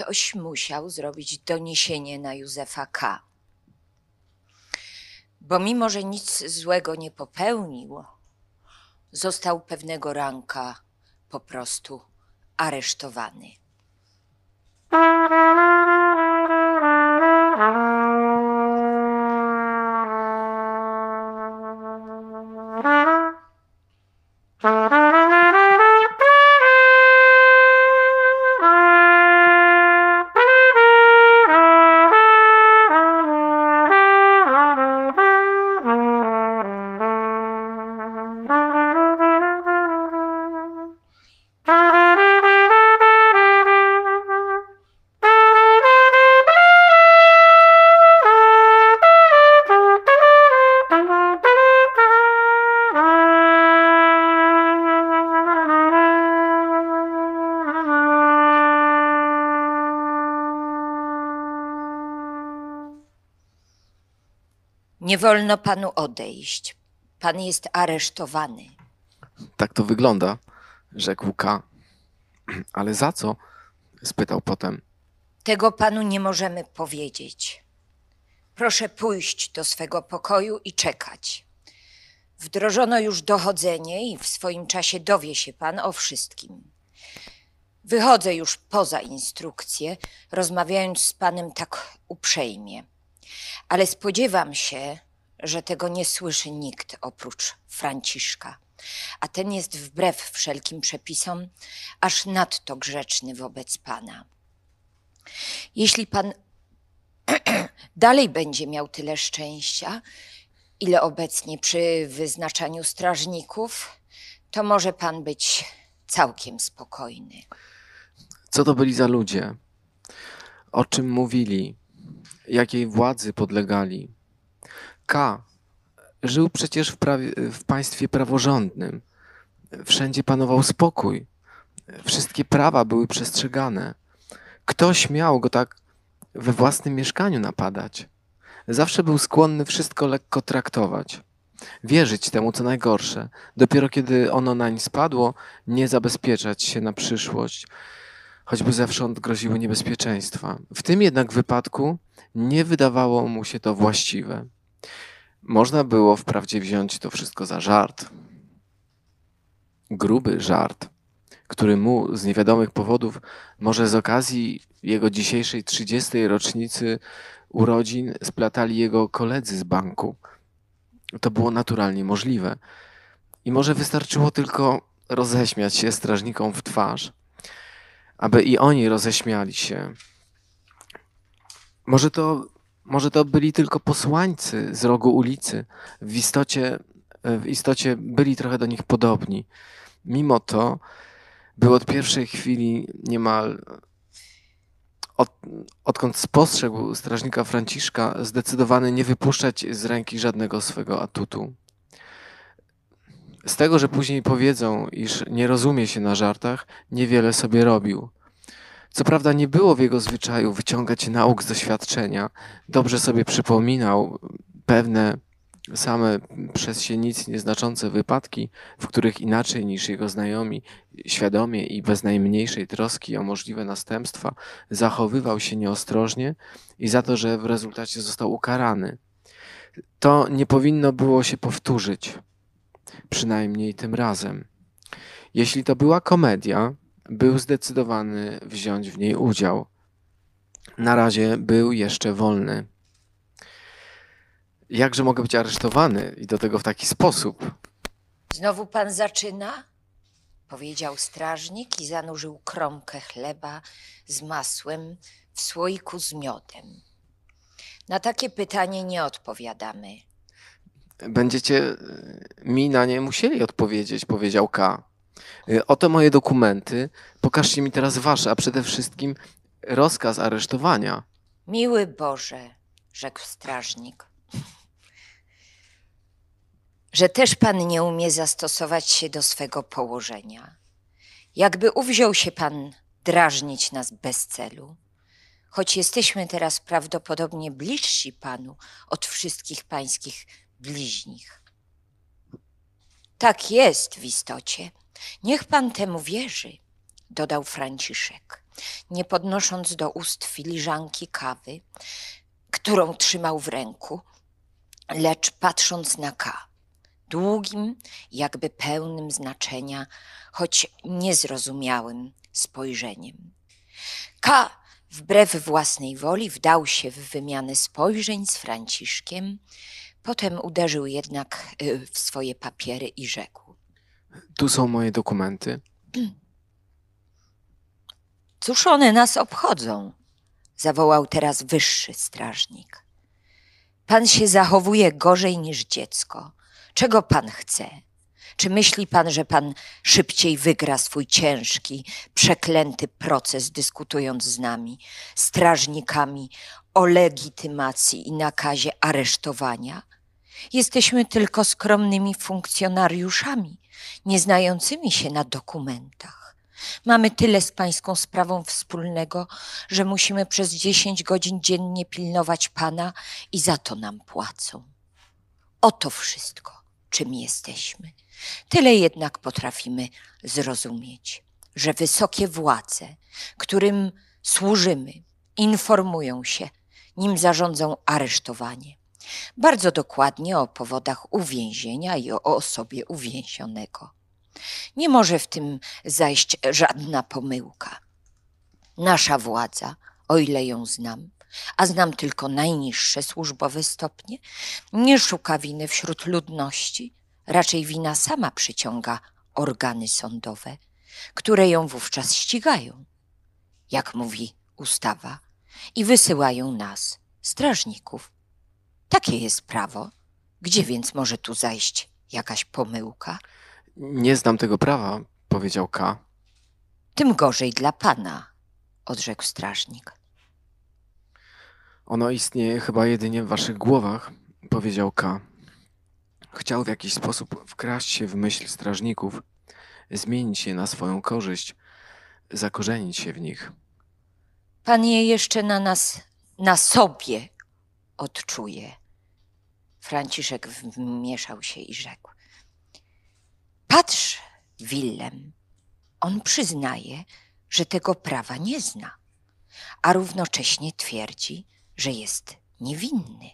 Ktoś musiał zrobić doniesienie na Józefa K. Bo mimo, że nic złego nie popełnił, został pewnego ranka po prostu aresztowany. Nie wolno panu odejść. Pan jest aresztowany. Tak to wygląda, rzekł K. Ale za co? spytał potem. Tego panu nie możemy powiedzieć. Proszę pójść do swego pokoju i czekać. Wdrożono już dochodzenie i w swoim czasie dowie się pan o wszystkim. Wychodzę już poza instrukcję, rozmawiając z panem tak uprzejmie. Ale spodziewam się, że tego nie słyszy nikt oprócz Franciszka. A ten jest wbrew wszelkim przepisom, aż nadto grzeczny wobec pana. Jeśli pan dalej będzie miał tyle szczęścia, ile obecnie przy wyznaczaniu strażników, to może pan być całkiem spokojny. Co to byli za ludzie? O czym mówili? Jakiej władzy podlegali? K. żył przecież w, prawie, w państwie praworządnym. Wszędzie panował spokój. Wszystkie prawa były przestrzegane. Kto śmiał go tak we własnym mieszkaniu napadać? Zawsze był skłonny wszystko lekko traktować. Wierzyć temu, co najgorsze. Dopiero kiedy ono nań spadło, nie zabezpieczać się na przyszłość, choćby zewsząd groziły niebezpieczeństwa. W tym jednak wypadku nie wydawało mu się to właściwe. Można było wprawdzie wziąć to wszystko za żart. Gruby żart, który mu z niewiadomych powodów, może z okazji jego dzisiejszej 30. rocznicy urodzin, splatali jego koledzy z banku. To było naturalnie możliwe. I może wystarczyło tylko roześmiać się strażnikom w twarz, aby i oni roześmiali się. Może to może to byli tylko posłańcy z rogu ulicy. W istocie, w istocie byli trochę do nich podobni. Mimo to był od pierwszej chwili niemal od, odkąd spostrzegł strażnika Franciszka, zdecydowany nie wypuszczać z ręki żadnego swego atutu. Z tego, że później powiedzą, iż nie rozumie się na żartach, niewiele sobie robił. Co prawda nie było w jego zwyczaju wyciągać nauk z doświadczenia. Dobrze sobie przypominał pewne same przez się nic nieznaczące wypadki, w których inaczej niż jego znajomi, świadomie i bez najmniejszej troski o możliwe następstwa, zachowywał się nieostrożnie i za to, że w rezultacie został ukarany. To nie powinno było się powtórzyć, przynajmniej tym razem. Jeśli to była komedia, był zdecydowany wziąć w niej udział. Na razie był jeszcze wolny. Jakże mogę być aresztowany i do tego w taki sposób? Znowu pan zaczyna? Powiedział strażnik i zanurzył kromkę chleba z masłem w słoiku z miodem. Na takie pytanie nie odpowiadamy. Będziecie mi na nie musieli odpowiedzieć, powiedział K. Y, Oto moje dokumenty. Pokażcie mi teraz wasze, a przede wszystkim rozkaz aresztowania. Miły Boże, rzekł strażnik, że też pan nie umie zastosować się do swego położenia. Jakby uwziął się pan drażnić nas bez celu, choć jesteśmy teraz prawdopodobnie bliżsi panu od wszystkich pańskich bliźnich. Tak jest w istocie. Niech pan temu wierzy, dodał Franciszek, nie podnosząc do ust filiżanki kawy, którą trzymał w ręku, lecz patrząc na K, długim, jakby pełnym znaczenia, choć niezrozumiałym spojrzeniem. K, wbrew własnej woli, wdał się w wymianę spojrzeń z Franciszkiem, potem uderzył jednak y, w swoje papiery i rzekł. Tu są moje dokumenty. Cóż one nas obchodzą? zawołał teraz wyższy strażnik. Pan się zachowuje gorzej niż dziecko. Czego pan chce? Czy myśli pan, że pan szybciej wygra swój ciężki, przeklęty proces, dyskutując z nami, strażnikami, o legitymacji i nakazie aresztowania? Jesteśmy tylko skromnymi funkcjonariuszami, nieznającymi się na dokumentach. Mamy tyle z pańską sprawą wspólnego, że musimy przez dziesięć godzin dziennie pilnować pana i za to nam płacą. Oto wszystko, czym jesteśmy. Tyle jednak potrafimy zrozumieć, że wysokie władze, którym służymy, informują się, nim zarządzą aresztowanie. Bardzo dokładnie o powodach uwięzienia i o osobie uwięzionego. Nie może w tym zajść żadna pomyłka. Nasza władza, o ile ją znam, a znam tylko najniższe służbowe stopnie, nie szuka winy wśród ludności, raczej wina sama przyciąga organy sądowe, które ją wówczas ścigają, jak mówi ustawa, i wysyłają nas, strażników. Takie jest prawo. Gdzie więc może tu zajść jakaś pomyłka? Nie znam tego prawa, powiedział K. Tym gorzej dla pana, odrzekł strażnik. Ono istnieje chyba jedynie w waszych głowach, powiedział K. Chciał w jakiś sposób wkraść się w myśl strażników, zmienić je na swoją korzyść, zakorzenić się w nich. Pan je jeszcze na nas, na sobie odczuje. Franciszek wmieszał się i rzekł. Patrz, Willem, on przyznaje, że tego prawa nie zna, a równocześnie twierdzi, że jest niewinny.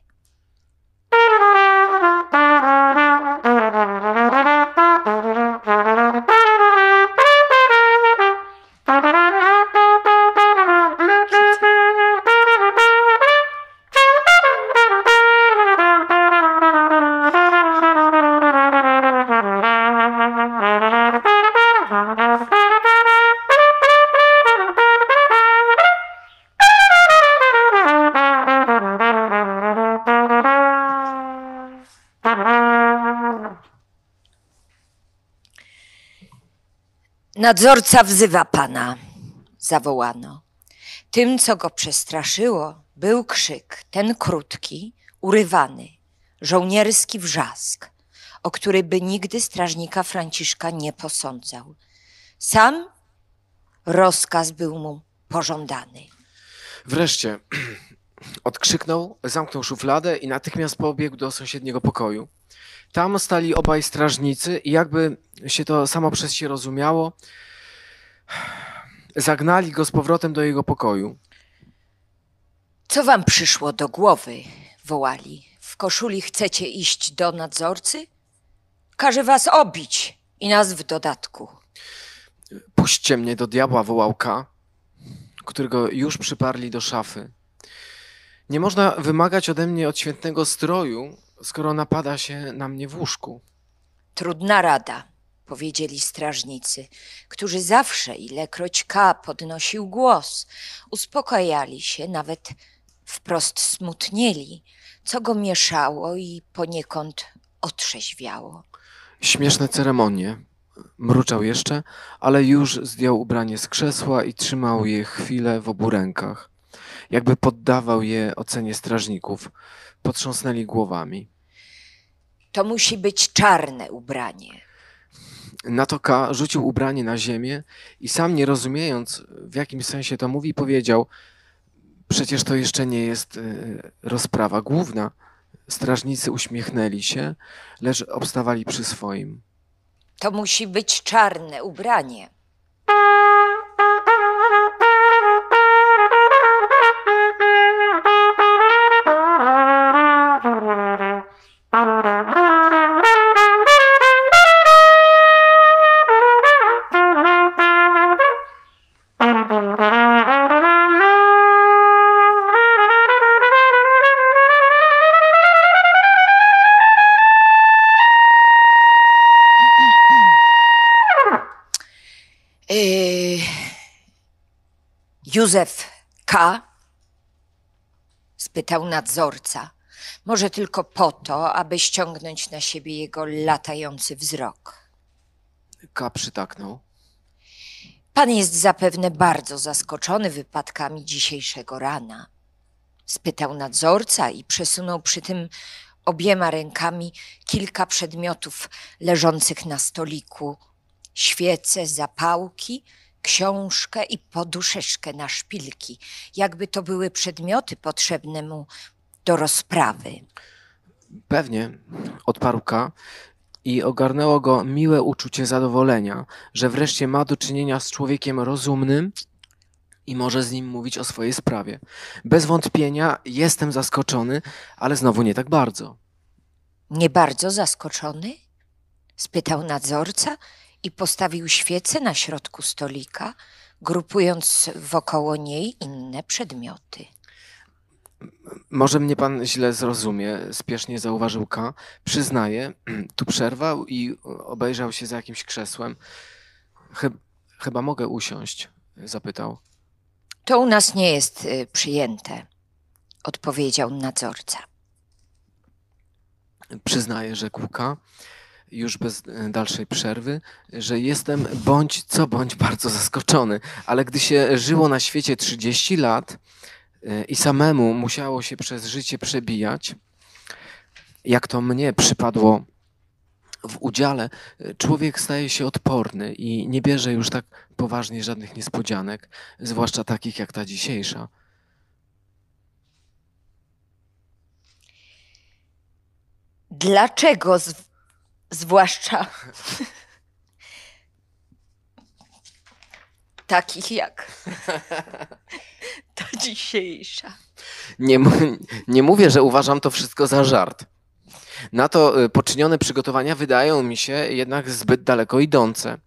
Nadzorca wzywa pana, zawołano. Tym, co go przestraszyło, był krzyk, ten krótki, urywany, żołnierski wrzask, o który by nigdy strażnika Franciszka nie posądzał. Sam rozkaz był mu pożądany. Wreszcie odkrzyknął, zamknął szufladę i natychmiast pobiegł do sąsiedniego pokoju. Tam stali obaj strażnicy i jakby się to samo przez się rozumiało, zagnali go z powrotem do jego pokoju. Co wam przyszło do głowy? wołali. W koszuli chcecie iść do nadzorcy? Każe was obić i nas w dodatku. Puśćcie mnie do diabła, wołał K, którego już przyparli do szafy. Nie można wymagać ode mnie odświętnego stroju, skoro napada się na mnie w łóżku. Trudna rada, powiedzieli strażnicy, którzy zawsze, ilekroć K podnosił głos, uspokajali się, nawet wprost smutnieli, co go mieszało i poniekąd otrzeźwiało. Śmieszne ceremonie, Mruczał jeszcze, ale już zdjął ubranie z krzesła i trzymał je chwilę w obu rękach. Jakby poddawał je ocenie strażników. Potrząsnęli głowami. To musi być czarne ubranie. Na to K rzucił ubranie na ziemię i sam nie rozumiejąc, w jakim sensie to mówi, powiedział: Przecież to jeszcze nie jest y, rozprawa główna. Strażnicy uśmiechnęli się, lecz obstawali przy swoim. To musi być czarne ubranie. Józef K. spytał nadzorca. Może tylko po to, aby ściągnąć na siebie jego latający wzrok. K przytaknął. Pan jest zapewne bardzo zaskoczony wypadkami dzisiejszego rana. Spytał nadzorca i przesunął przy tym obiema rękami kilka przedmiotów leżących na stoliku. Świece, zapałki, książkę i poduszeczkę na szpilki, jakby to były przedmioty potrzebne mu do rozprawy. Pewnie, odparł K. I ogarnęło go miłe uczucie zadowolenia, że wreszcie ma do czynienia z człowiekiem rozumnym i może z nim mówić o swojej sprawie. Bez wątpienia jestem zaskoczony, ale znowu nie tak bardzo. Nie bardzo zaskoczony? spytał nadzorca i postawił świecę na środku stolika, grupując wokoło niej inne przedmioty. Może mnie pan źle zrozumie, spiesznie zauważył K. Przyznaję, tu przerwał i obejrzał się za jakimś krzesłem. Chyb- chyba mogę usiąść? zapytał. To u nas nie jest y, przyjęte, odpowiedział nadzorca. Przyznaję, rzekł K. Już bez e, dalszej przerwy, że jestem bądź co bądź bardzo zaskoczony, ale gdy się żyło na świecie 30 lat e, i samemu musiało się przez życie przebijać, jak to mnie przypadło w udziale, e, człowiek staje się odporny i nie bierze już tak poważnie żadnych niespodzianek, zwłaszcza takich jak ta dzisiejsza. Dlaczego zwłaszcza takich jak ta dzisiejsza? Nie, nie mówię, że uważam to wszystko za żart. Na to y, poczynione przygotowania wydają mi się jednak zbyt daleko idące.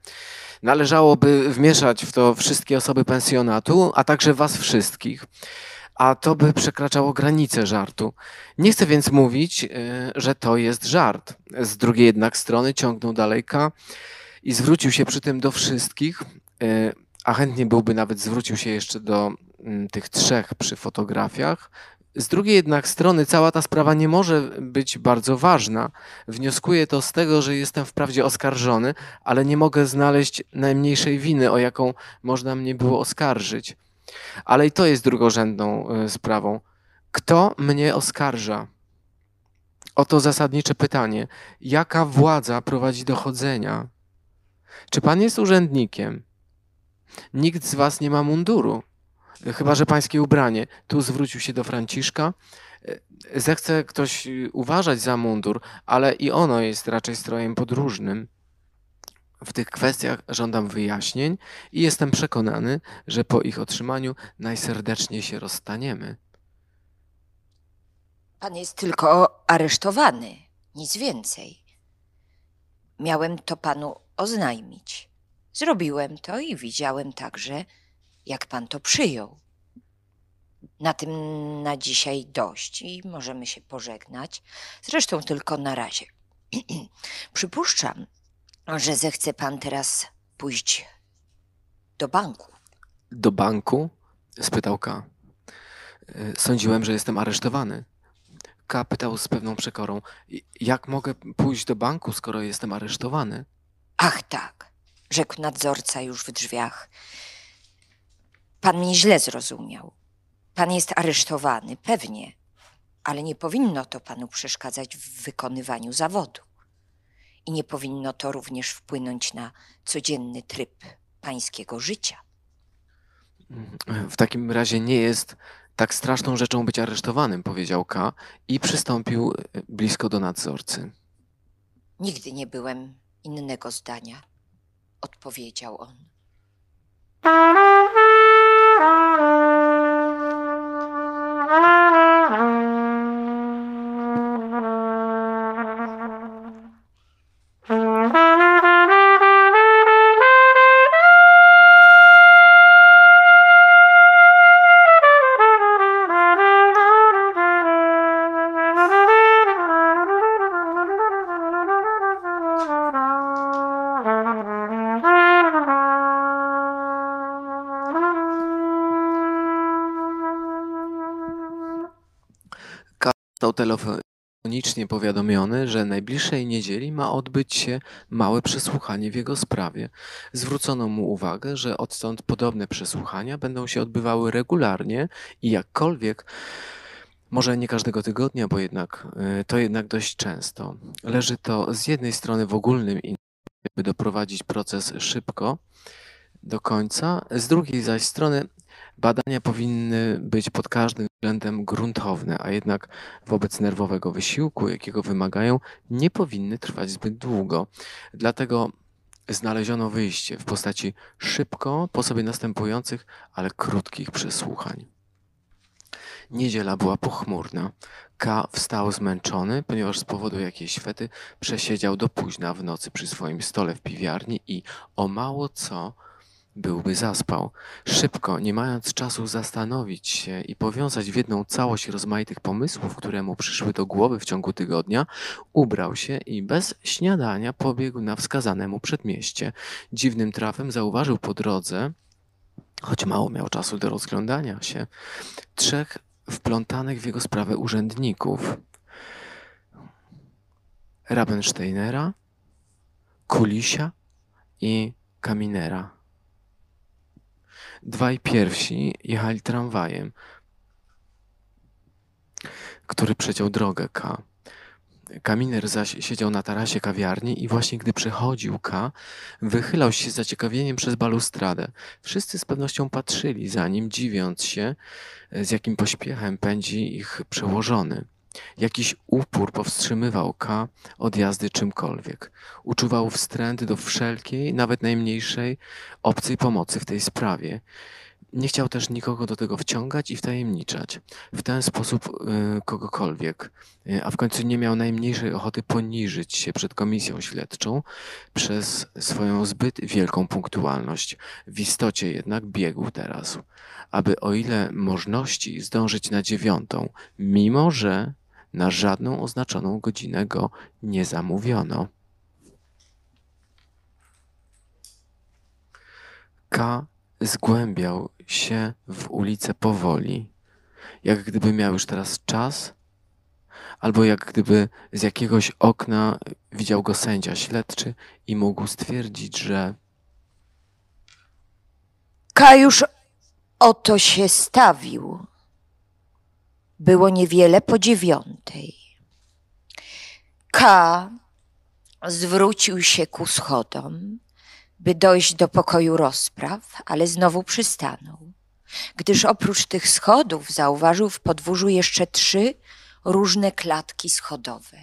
Należałoby wmieszać w to wszystkie osoby pensjonatu, a także was wszystkich. A to by przekraczało granice żartu. Nie chcę więc mówić, y, że to jest żart. Z drugiej jednak strony ciągnął daleka i zwrócił się przy tym do wszystkich, y, a chętnie byłby nawet zwrócił się jeszcze do mm, tych trzech przy fotografiach. Z drugiej jednak strony cała ta sprawa nie może być bardzo ważna. Wnioskuję to z tego, że jestem wprawdzie oskarżony, ale nie mogę znaleźć najmniejszej winy, o jaką można mnie było oskarżyć. Ale i to jest drugorzędną y, sprawą. Kto mnie oskarża? Oto zasadnicze pytanie. Jaka władza prowadzi dochodzenia? Czy pan jest urzędnikiem? Nikt z was nie ma munduru. Chyba, że pańskie ubranie. Tu zwrócił się do Franciszka. E, Zechce ktoś uważać za mundur, ale i ono jest raczej strojem podróżnym. W tych kwestiach żądam wyjaśnień i jestem przekonany, że po ich otrzymaniu najserdeczniej się rozstaniemy. Pan jest tylko aresztowany, nic więcej. Miałem to panu oznajmić. Zrobiłem to i widziałem także, jak pan to przyjął. Na tym na dzisiaj dość i możemy się pożegnać. Zresztą tylko na razie. Przypuszczam, że zechce pan teraz pójść do banku. Do banku? spytał K. E, Sądziłem, że jestem aresztowany. K pytał z pewną przekorą: "I- Jak mogę pójść do banku, skoro jestem aresztowany? Ach tak, rzekł nadzorca już w drzwiach. Pan mnie źle zrozumiał. Pan jest aresztowany, pewnie, ale nie powinno to panu przeszkadzać w wykonywaniu zawodu. I nie powinno to również wpłynąć na codzienny tryb pańskiego życia. W takim razie nie jest tak straszną rzeczą być aresztowanym, powiedział K i przystąpił e, blisko do nadzorcy. Nigdy nie byłem innego zdania, odpowiedział on. Telefonicznie powiadomiony, że najbliższej niedzieli ma odbyć się małe przesłuchanie w jego sprawie. Zwrócono mu uwagę, że odtąd podobne przesłuchania będą się odbywały regularnie i jakkolwiek może nie każdego tygodnia, bo jednak y, to jednak dość często. Leży to z jednej strony w ogólnym by doprowadzić proces szybko do końca, z drugiej zaś strony Badania powinny być pod każdym względem gruntowne, a jednak wobec nerwowego wysiłku, jakiego wymagają, nie powinny trwać zbyt długo. Dlatego znaleziono wyjście w postaci szybko po sobie następujących, ale krótkich przesłuchań. Niedziela była pochmurna. K wstał zmęczony, ponieważ z powodu jakiejś fety przesiedział do późna w nocy przy swoim stole w piwiarni i o mało co byłby zaspał. Szybko, nie mając czasu zastanowić się i powiązać w jedną całość rozmaitych pomysłów, które mu przyszły do głowy w ciągu tygodnia, ubrał się i bez śniadania pobiegł na wskazane mu przedmieście. Dziwnym trafem zauważył po drodze, choć mało miał czasu do rozglądania się, trzech wplątanych w jego sprawę urzędników. Rabensteinera, Kulisia i Kaminera. Dwaj pierwsi jechali tramwajem, który przeciął drogę K. Kaminer zaś siedział na tarasie kawiarni i właśnie gdy przechodził K, wychylał się z zaciekawieniem przez balustradę. Wszyscy z pewnością patrzyli za nim, dziwiąc się, z jakim pośpiechem pędzi ich przełożony. Jakiś upór powstrzymywał K od jazdy czymkolwiek. Uczuwał wstręt do wszelkiej, nawet najmniejszej, obcej pomocy w tej sprawie. Nie chciał też nikogo do tego wciągać i wtajemniczać. W ten sposób y, kogokolwiek, y, a w końcu nie miał najmniejszej ochoty poniżyć się przed komisją śledczą przez swoją zbyt wielką punktualność. W istocie jednak biegł teraz, aby o ile możności zdążyć na dziewiątą, mimo że na żadną oznaczoną godzinę go nie zamówiono. K zgłębiał się w ulicę powoli, jak gdyby miał już teraz czas, albo jak gdyby z jakiegoś okna widział go sędzia śledczy i mógł stwierdzić, że K już oto się stawił. Było niewiele po dziewiątej. K zwrócił się ku schodom, by dojść do pokoju rozpraw, ale znowu przystanął, gdyż oprócz tych schodów zauważył w podwórzu jeszcze trzy różne klatki schodowe,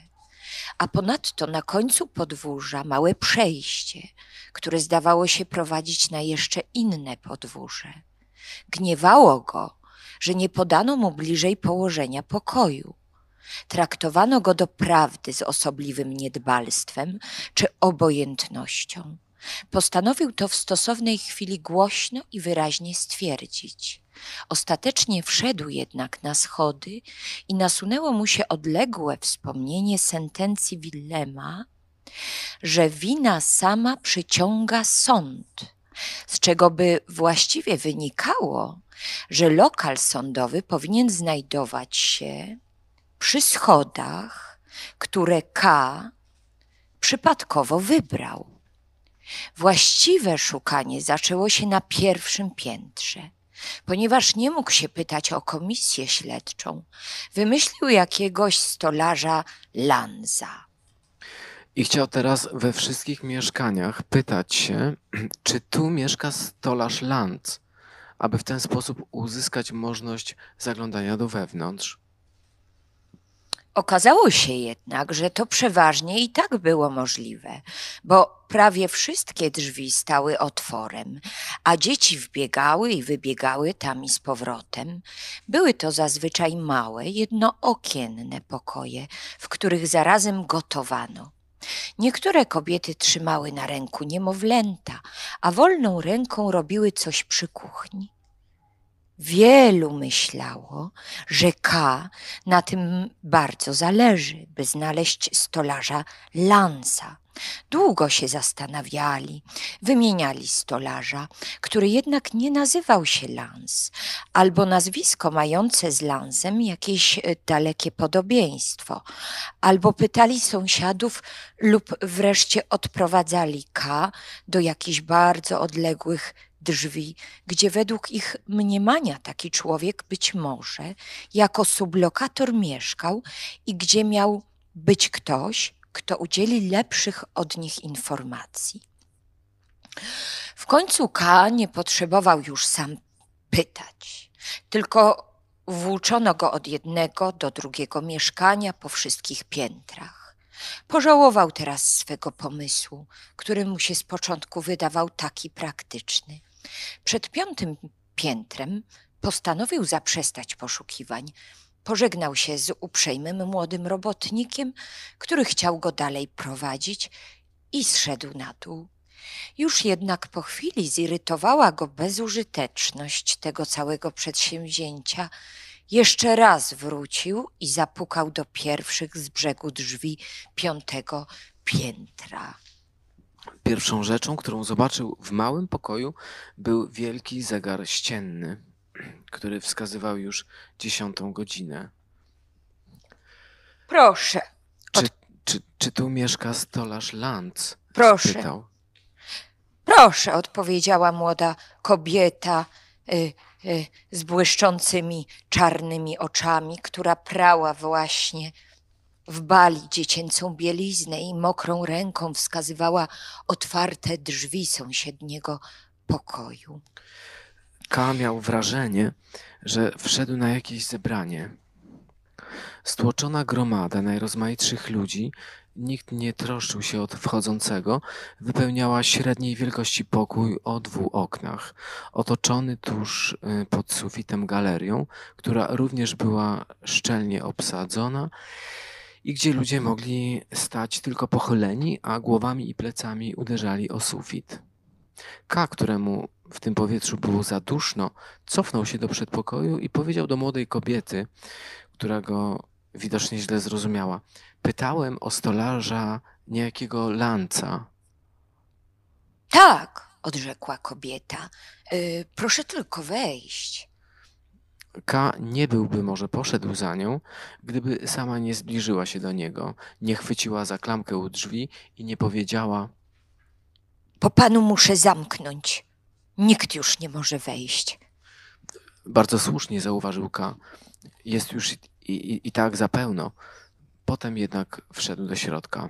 a ponadto na końcu podwórza małe przejście, które zdawało się prowadzić na jeszcze inne podwórze. Gniewało go, że nie podano mu bliżej położenia pokoju. Traktowano go doprawdy z osobliwym niedbalstwem czy obojętnością. Postanowił to w stosownej chwili głośno i wyraźnie stwierdzić. Ostatecznie wszedł jednak na schody i nasunęło mu się odległe wspomnienie sentencji Willema, że wina sama przyciąga sąd, z czego by właściwie wynikało, że lokal sądowy powinien znajdować się przy schodach, które K przypadkowo wybrał. Właściwe szukanie zaczęło się na pierwszym piętrze. Ponieważ nie mógł się pytać o komisję śledczą, wymyślił jakiegoś stolarza Lanza. I chciał teraz we wszystkich mieszkaniach pytać się, czy tu mieszka stolarz Lanz, aby w ten sposób uzyskać możliwość zaglądania do wewnątrz. Okazało się jednak, że to przeważnie i tak było możliwe, bo prawie wszystkie drzwi stały otworem, a dzieci wbiegały i wybiegały tam i z powrotem. Były to zazwyczaj małe, jednookienne pokoje, w których zarazem gotowano. Niektóre kobiety trzymały na ręku niemowlęta, a wolną ręką robiły coś przy kuchni. Wielu myślało, że K na tym bardzo zależy, by znaleźć stolarza Lansa. Długo się zastanawiali, wymieniali stolarza, który jednak nie nazywał się Lans, albo nazwisko mające z Lansem jakieś e, dalekie podobieństwo, albo pytali sąsiadów lub wreszcie odprowadzali K do jakichś bardzo odległych drzwi, gdzie według ich mniemania taki człowiek być może jako sublokator mieszkał i gdzie miał być ktoś, kto udzieli lepszych od nich informacji. W końcu K nie potrzebował już sam pytać, tylko włóczono go od jednego do drugiego mieszkania po wszystkich piętrach. Pożałował teraz swego pomysłu, który mu się z początku wydawał taki praktyczny. Przed piątym piętrem postanowił zaprzestać poszukiwań. Pożegnał się z uprzejmym młodym robotnikiem, który chciał go dalej prowadzić i zszedł na dół. Już jednak po chwili zirytowała go bezużyteczność tego całego przedsięwzięcia. Jeszcze raz wrócił i zapukał do pierwszych z brzegu drzwi piątego piętra. Pierwszą rzeczą, którą zobaczył w małym pokoju, był wielki zegar ścienny, który wskazywał już dziesiątą godzinę. Proszę, Czy, czy, czy tu mieszka stolarz Lanz? Proszę. Spytał. proszę, odpowiedziała młoda kobieta y, y, z błyszczącymi czarnymi oczami, która prała właśnie w bali dziecięcą bieliznę i mokrą ręką wskazywała otwarte drzwi sąsiedniego pokoju. K miał wrażenie, że wszedł na jakieś zebranie. Stłoczona gromada najrozmaitszych ludzi, nikt nie troszczył się od wchodzącego, wypełniała średniej wielkości pokój o dwóch oknach, otoczony tuż y, pod sufitem galerią, która również była szczelnie obsadzona i gdzie ludzie mogli stać tylko pochyleni, a głowami i plecami uderzali o sufit. K, któremu w tym powietrzu było za duszno, cofnął się do przedpokoju i powiedział do młodej kobiety, która go widocznie źle zrozumiała. Pytałem o stolarza niejakiego lanca. Tak, odrzekła kobieta. Y, proszę tylko wejść. K nie byłby może poszedł za nią, gdyby sama nie zbliżyła się do niego, nie chwyciła za klamkę u drzwi i nie powiedziała Po panu muszę zamknąć. Nikt już nie może wejść. Bardzo słusznie zauważył K. Jest już i, i, i tak za pełno. Potem jednak wszedł do środka.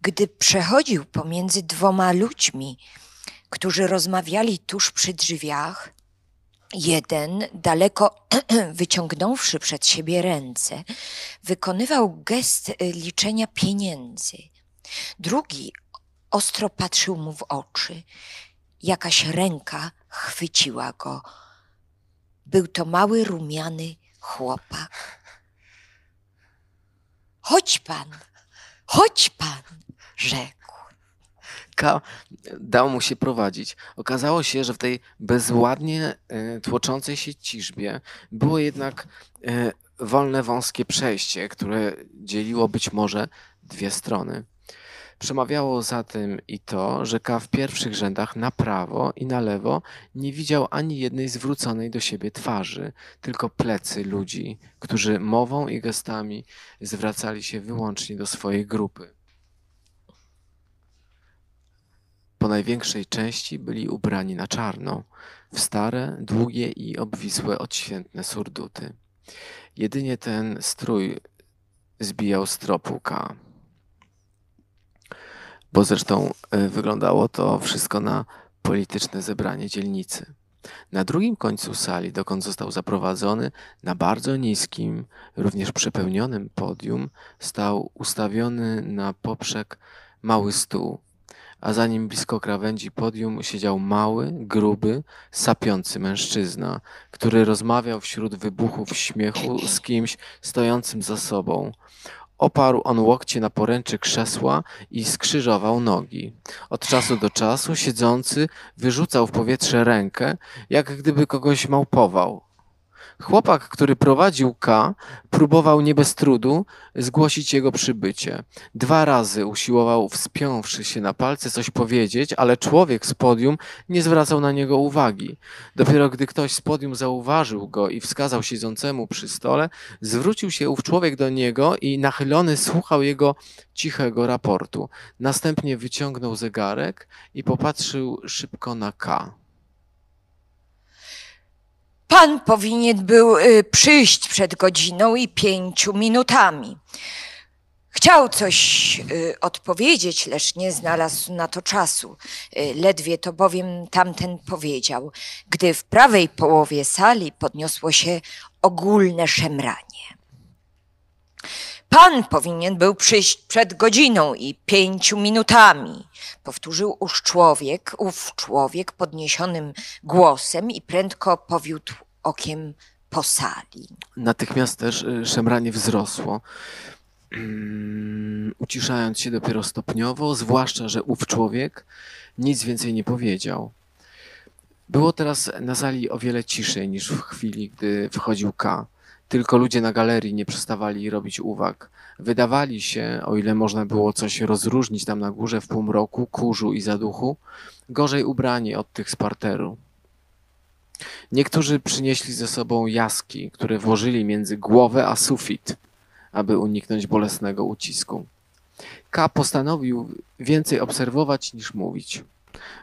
Gdy przechodził pomiędzy dwoma ludźmi, którzy rozmawiali tuż przy drzwiach, jeden, daleko wyciągnąwszy przed siebie ręce, wykonywał gest y, liczenia pieniędzy. Drugi ostro patrzył mu w oczy. Jakaś ręka chwyciła go. Był to mały, rumiany chłopak. Chodź pan, chodź pan, rzekł. K dał mu się prowadzić. Okazało się, że w tej bezładnie e, tłoczącej się ciżbie było jednak e, wolne, wąskie przejście, które dzieliło być może dwie strony. Przemawiało za tym i to, że K w pierwszych rzędach na prawo i na lewo nie widział ani jednej zwróconej do siebie twarzy, tylko plecy ludzi, którzy mową i gestami zwracali się wyłącznie do swojej grupy. po największej części byli ubrani na czarno, w stare, długie i obwisłe odświętne surduty. Jedynie ten strój zbijał z tropu K. Bo zresztą e, wyglądało to wszystko na polityczne zebranie dzielnicy. Na drugim końcu sali, dokąd został zaprowadzony, na bardzo niskim, również przepełnionym podium, stał ustawiony na poprzek mały stół, a za nim blisko krawędzi podium siedział mały, gruby, sapiący mężczyzna, który rozmawiał wśród wybuchów śmiechu z kimś stojącym za sobą. Oparł on łokcie na poręczy krzesła i skrzyżował nogi. Od czasu do czasu siedzący wyrzucał w powietrze rękę, jak gdyby kogoś małpował. Chłopak, który prowadził K, próbował nie bez trudu zgłosić jego przybycie. Dwa razy usiłował, wspiąwszy się na palce, coś powiedzieć, ale człowiek z podium nie zwracał na niego uwagi. Dopiero gdy ktoś z podium zauważył go i wskazał siedzącemu przy stole, zwrócił się ów człowiek do niego i nachylony słuchał jego cichego raportu. Następnie wyciągnął zegarek i popatrzył szybko na K. Pan powinien był y, przyjść przed godziną i pięciu minutami. Chciał coś y, odpowiedzieć, lecz nie znalazł na to czasu. Y, ledwie to bowiem tamten powiedział, gdy w prawej połowie sali podniosło się ogólne szemranie. Pan powinien był przyjść przed godziną i pięciu minutami, powtórzył ów człowiek, ów człowiek podniesionym głosem i prędko powiódł okiem po sali. Natychmiast też y, szemranie wzrosło, mm, uciszając się dopiero stopniowo, zwłaszcza, że ów człowiek nic więcej nie powiedział. Było teraz na sali o wiele ciszej niż w chwili, gdy wchodził K. Tylko ludzie na galerii nie przestawali robić uwag. Wydawali się, o ile można było coś rozróżnić tam na górze w półmroku, kurzu i zaduchu, gorzej ubrani od tych z parteru. Niektórzy przynieśli ze sobą jaski, które włożyli między głowę a sufit, aby uniknąć bolesnego ucisku. K postanowił więcej obserwować niż mówić,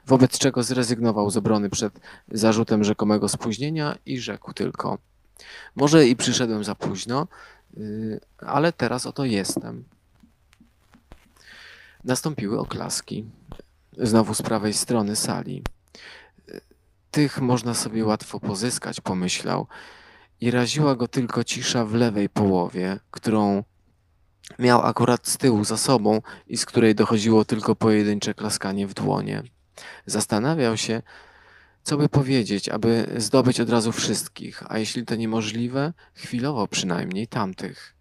wobec czego zrezygnował z obrony przed zarzutem rzekomego spóźnienia i rzekł tylko: Może i przyszedłem za późno, y, ale teraz oto jestem. Nastąpiły oklaski. Znowu z prawej strony sali. Tych można sobie łatwo pozyskać, pomyślał, i raziła go tylko cisza w lewej połowie, którą miał akurat z tyłu za sobą i z której dochodziło tylko pojedyncze klaskanie w dłonie. Zastanawiał się, co by powiedzieć, aby zdobyć od razu wszystkich, a jeśli to niemożliwe, chwilowo przynajmniej tamtych.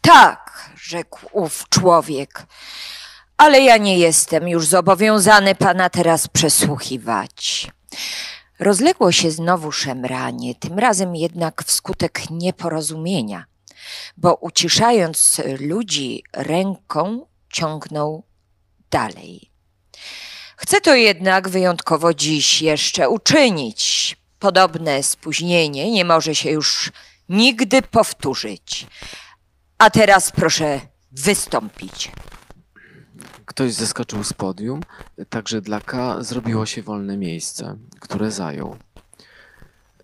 Tak, rzekł ów człowiek, ale ja nie jestem już zobowiązany pana teraz przesłuchiwać. Rozległo się znowu szemranie, tym razem jednak wskutek nieporozumienia, bo uciszając ludzi ręką ciągnął dalej. Chcę to jednak wyjątkowo dziś jeszcze uczynić. Podobne spóźnienie nie może się już nigdy powtórzyć. A teraz proszę wystąpić. Ktoś zeskoczył z podium, także dla K zrobiło się wolne miejsce, które zajął.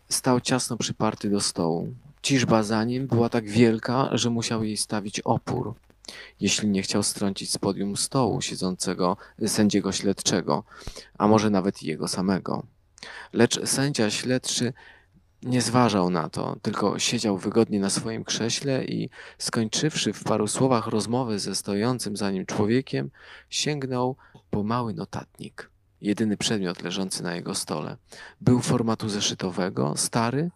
Stał ciasno przyparty do stołu. Ciżba za nim była tak wielka, że musiał jej stawić opór, jeśli nie chciał strącić z podium stołu siedzącego sędziego śledczego, a może nawet jego samego. Lecz sędzia śledczy nie zważał na to, tylko siedział wygodnie na swoim krześle i skończywszy w paru słowach rozmowę ze stojącym za nim człowiekiem, sięgnął po mały notatnik. Jedyny przedmiot leżący na jego stole. Był formatu zeszytowego, stary,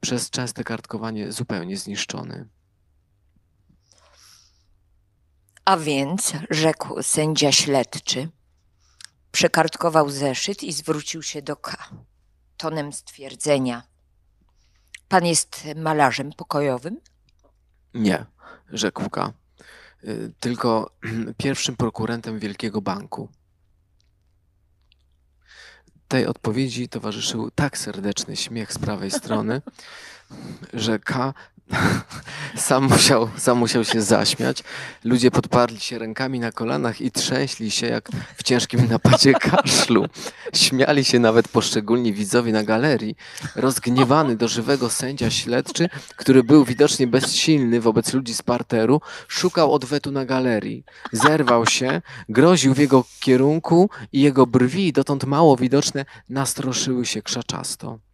przez częste kartkowanie zupełnie zniszczony. A więc, rzekł sędzia śledczy, przekartkował zeszyt i zwrócił się do K. Tonem stwierdzenia. Pan jest malarzem pokojowym? Nie, rzekł K. Y, Tylko pierwszym prokurentem Wielkiego Banku. Tej odpowiedzi towarzyszył tak serdeczny śmiech z prawej strony, że K Sam musiał, sam musiał się zaśmiać. Ludzie podparli się rękami na kolanach i trzęśli się jak w ciężkim napadzie kaszlu. Śmiali się nawet poszczególni widzowie na galerii. Rozgniewany do żywego sędzia śledczy, który był widocznie bezsilny wobec ludzi z parteru, szukał odwetu na galerii. Zerwał się, groził w jego kierunku i jego brwi, dotąd mało widoczne, nastroszyły się krzaczasto.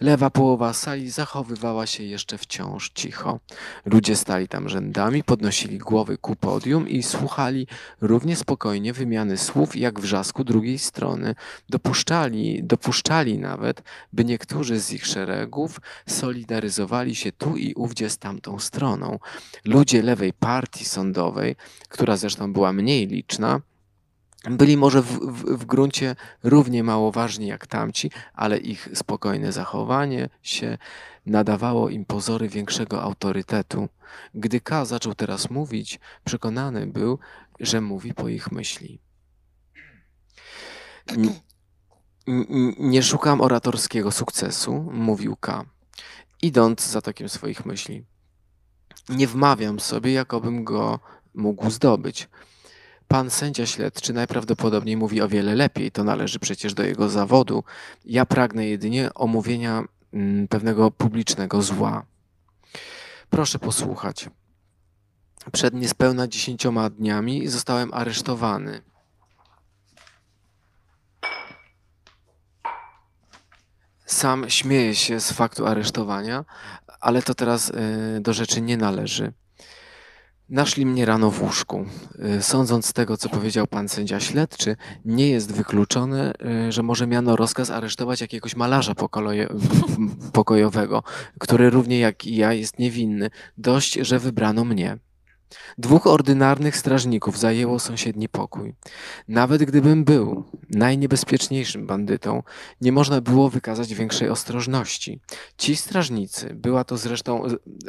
Lewa połowa sali zachowywała się jeszcze wciąż cicho. Ludzie stali tam rzędami, podnosili głowy ku podium i słuchali równie spokojnie wymiany słów jak wrzasku drugiej strony. Dopuszczali, dopuszczali nawet, by niektórzy z ich szeregów solidaryzowali się tu i ówdzie z tamtą stroną. Ludzie lewej partii sądowej, która zresztą była mniej liczna, byli może w, w, w gruncie równie mało ważni jak tamci, ale ich spokojne zachowanie się nadawało im pozory większego autorytetu. Gdy K zaczął teraz mówić, przekonany był, że mówi po ich myśli. Nie szukam oratorskiego sukcesu, mówił K, idąc za tokiem swoich myśli. Nie wmawiam sobie, jakobym go mógł zdobyć. Pan sędzia śledczy najprawdopodobniej mówi o wiele lepiej, to należy przecież do jego zawodu. Ja pragnę jedynie omówienia mm, pewnego publicznego zła. Proszę posłuchać. Przed niespełna dziesięcioma dniami zostałem aresztowany. Sam śmieję się z faktu aresztowania, ale to teraz y, do rzeczy nie należy. Naszli mnie rano w łóżku. Y, sądząc z tego, co powiedział pan sędzia śledczy, nie jest wykluczone, y, że może miano rozkaz aresztować jakiegoś malarza pokojowego, który równie jak i ja jest niewinny. Dość, że wybrano mnie. Dwóch ordynarnych strażników zajęło sąsiedni pokój. Nawet gdybym był najniebezpieczniejszym bandytą, nie można było wykazać większej ostrożności. Ci strażnicy, była to zresztą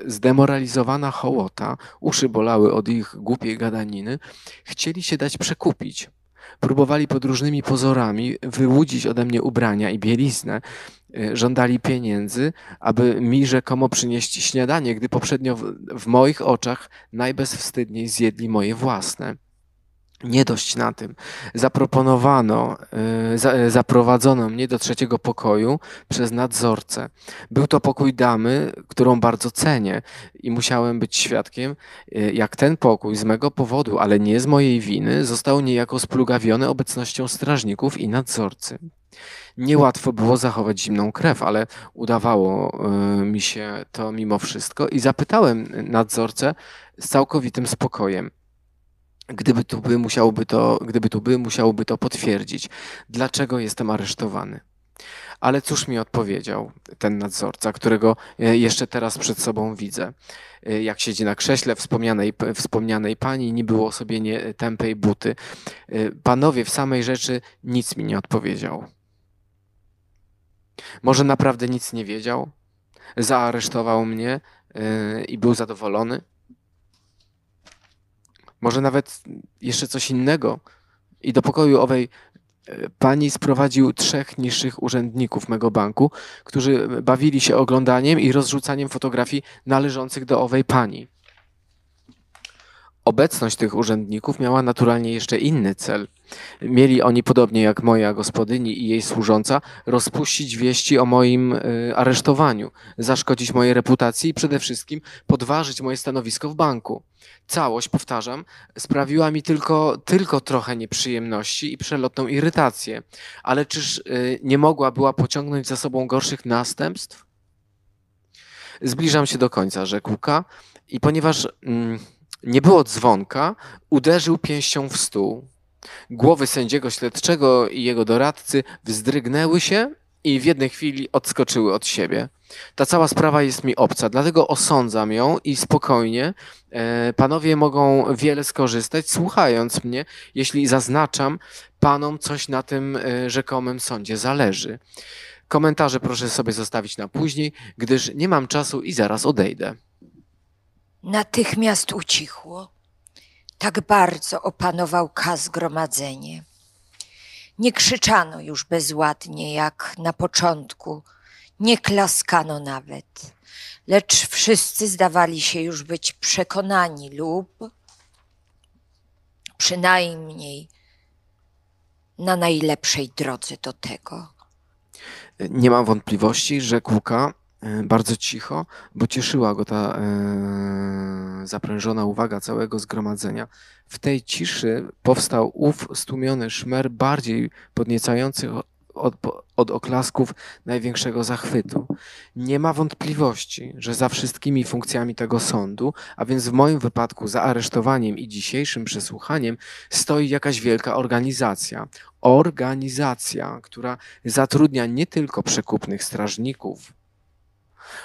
zdemoralizowana hołota, uszy bolały od ich głupiej gadaniny, chcieli się dać przekupić. Próbowali pod różnymi pozorami wyłudzić ode mnie ubrania i bieliznę, żądali pieniędzy, aby mi rzekomo przynieść śniadanie, gdy poprzednio w, w moich oczach najbezwstydniej zjedli moje własne. Nie dość na tym. Zaproponowano, y, y, zaprowadzono mnie do trzeciego pokoju przez nadzorcę. Był to pokój damy, którą bardzo cenię i musiałem być świadkiem, jak ten pokój z mego powodu, ale nie z mojej winy, został niejako splugawiony obecnością strażników i nadzorcy. Niełatwo było zachować zimną krew, ale udawało y, mi się to mimo wszystko i zapytałem nadzorcę z całkowitym spokojem. Gdyby tu by, musiałby to, gdyby tu by, musiałby to potwierdzić. Dlaczego jestem aresztowany? Ale cóż mi odpowiedział ten nadzorca, którego y, jeszcze teraz przed sobą widzę. Y, jak siedzi na krześle wspomnianej, wspomnianej pani, nie było sobie nie tępej buty. Panowie w samej rzeczy nic mi nie odpowiedział. Może naprawdę nic nie wiedział, zaaresztował mnie yy, i był zadowolony. Może nawet jeszcze coś innego. I do pokoju owej yy, pani sprowadził trzech niższych urzędników mego banku, którzy bawili się oglądaniem i rozrzucaniem fotografii należących do owej pani. Obecność tych urzędników miała naturalnie jeszcze inny cel. Mieli oni, podobnie jak moja gospodyni i jej służąca, rozpuścić wieści o moim y, aresztowaniu, zaszkodzić mojej reputacji i przede wszystkim podważyć moje stanowisko w banku. Całość, powtarzam, sprawiła mi tylko, tylko trochę nieprzyjemności i przelotną irytację. Ale czyż y, nie mogła była pociągnąć za sobą gorszych następstw? Zbliżam się do końca, rzekł K. I ponieważ... Mm, nie było dzwonka, uderzył pięścią w stół. Głowy sędziego śledczego i jego doradcy wzdrygnęły się i w jednej chwili odskoczyły od siebie. Ta cała sprawa jest mi obca, dlatego osądzam ją i spokojnie e, panowie mogą wiele skorzystać, słuchając mnie, jeśli zaznaczam panom coś na tym e, rzekomym sądzie zależy. Komentarze proszę sobie zostawić na później, gdyż nie mam czasu i zaraz odejdę. Natychmiast ucichło. Tak bardzo opanował K zgromadzenie. Nie krzyczano już bezładnie jak na początku, nie klaskano nawet. lecz wszyscy zdawali się już być przekonani lub przynajmniej na najlepszej drodze do tego. Nie mam wątpliwości, rzekł K. E, bardzo cicho, bo cieszyła go ta e, zaprężona uwaga całego zgromadzenia. W tej ciszy powstał ów stłumiony szmer bardziej podniecający od, od oklasków największego zachwytu. Nie ma wątpliwości, że za wszystkimi funkcjami tego sądu, a więc w moim wypadku za aresztowaniem i dzisiejszym przesłuchaniem, stoi jakaś wielka organizacja. Organizacja, która zatrudnia nie tylko przekupnych strażników,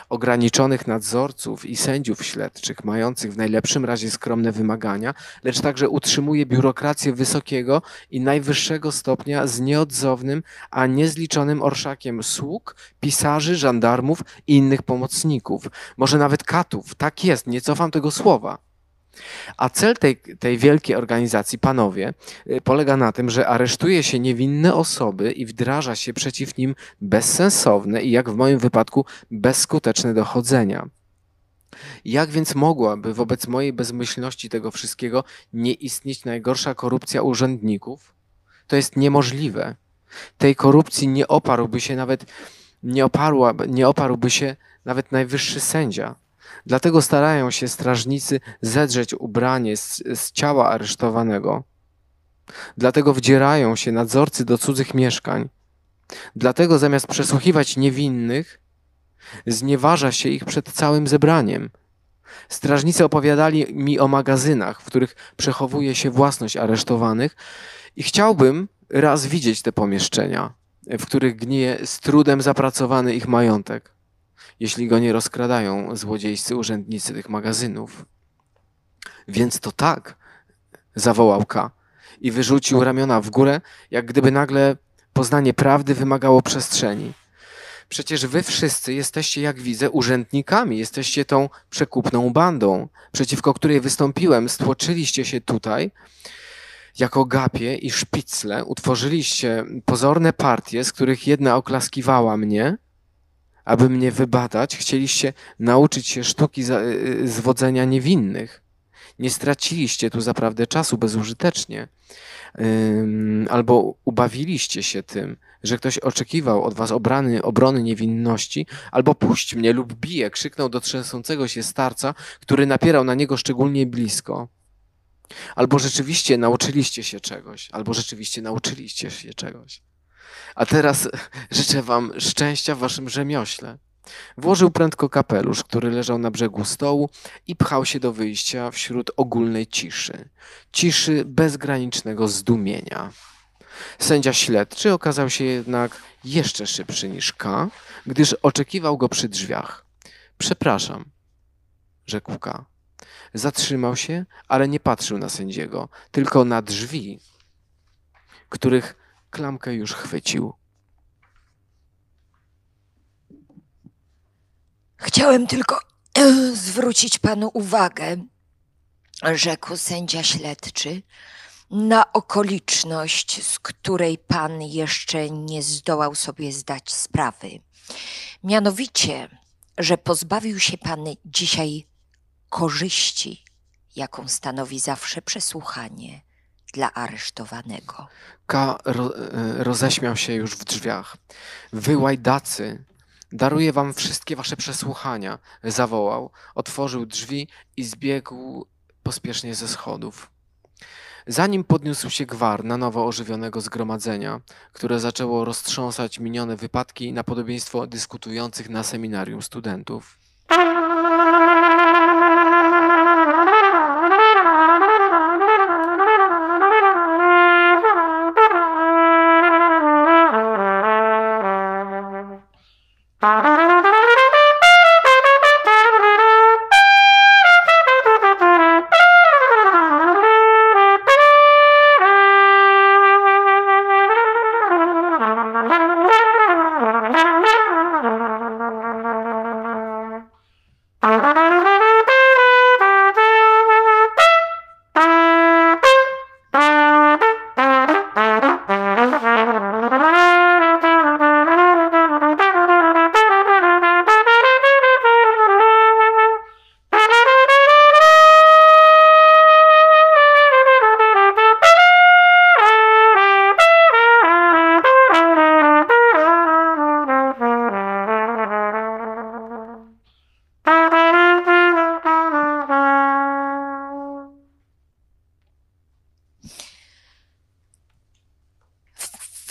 ograniczonych nadzorców i sędziów śledczych, mających w najlepszym razie skromne wymagania, lecz także utrzymuje biurokrację wysokiego i najwyższego stopnia z nieodzownym, a niezliczonym orszakiem sług, pisarzy, żandarmów i innych pomocników, może nawet katów. Tak jest, nie cofam tego słowa. A cel tej, tej wielkiej organizacji, panowie, y, polega na tym, że aresztuje się niewinne osoby i wdraża się przeciw nim bezsensowne i, jak w moim wypadku, bezskuteczne dochodzenia. Jak więc mogłaby wobec mojej bezmyślności tego wszystkiego nie istnieć najgorsza korupcja urzędników? To jest niemożliwe. Tej korupcji nie oparłby się nawet, nie, oparła, nie oparłby się nawet najwyższy sędzia. Dlatego starają się strażnicy zedrzeć ubranie z, z ciała aresztowanego. Dlatego wdzierają się nadzorcy do cudzych mieszkań. Dlatego zamiast przesłuchiwać niewinnych, znieważa się ich przed całym zebraniem. Strażnicy opowiadali mi o magazynach, w których przechowuje się własność aresztowanych, i chciałbym raz widzieć te pomieszczenia, w których gnije z trudem zapracowany ich majątek jeśli go nie rozkradają złodziejscy urzędnicy tych magazynów. Więc to tak, zawołał K. I wyrzucił ramiona w górę, jak gdyby nagle poznanie prawdy wymagało przestrzeni. Przecież wy wszyscy jesteście, jak widzę, urzędnikami, jesteście tą przekupną bandą, przeciwko której wystąpiłem, stłoczyliście się tutaj jako gapie i szpicle, utworzyliście pozorne partie, z których jedna oklaskiwała mnie, aby mnie wybadać, chcieliście nauczyć się sztuki y, zwodzenia niewinnych. Nie straciliście tu zaprawdę czasu bezużytecznie, albo ubawiliście się tym, że ktoś oczekiwał od was obrany, obrony niewinności, albo puść mnie lub bije, krzyknął do trzęsącego się starca, który napierał na niego szczególnie blisko. Albo rzeczywiście nauczyliście się czegoś, albo rzeczywiście nauczyliście się czegoś. A teraz życzę wam szczęścia w waszym rzemiośle. Włożył prędko kapelusz, który leżał na brzegu stołu i pchał się do wyjścia wśród ogólnej ciszy. Ciszy bezgranicznego zdumienia. Sędzia śledczy okazał się jednak jeszcze szybszy niż K, gdyż oczekiwał go przy drzwiach. Przepraszam, rzekł K. Zatrzymał się, ale nie patrzył na sędziego, tylko na drzwi, których klamkę już chwycił. Chciałem tylko zwrócić panu uwagę, rzekł sędzia śledczy, na okoliczność, z której pan jeszcze nie zdołał sobie zdać sprawy. Mianowicie, że pozbawił się pan dzisiaj korzyści, jaką stanowi zawsze przesłuchanie dla aresztowanego. K. Ro, e, roześmiał się już w drzwiach. Wy łajdacy, daruję wam wszystkie wasze przesłuchania, zawołał, otworzył drzwi i zbiegł pospiesznie ze schodów. Zanim podniósł się gwar na nowo ożywionego zgromadzenia, które zaczęło roztrząsać minione wypadki na podobieństwo dyskutujących na seminarium studentów.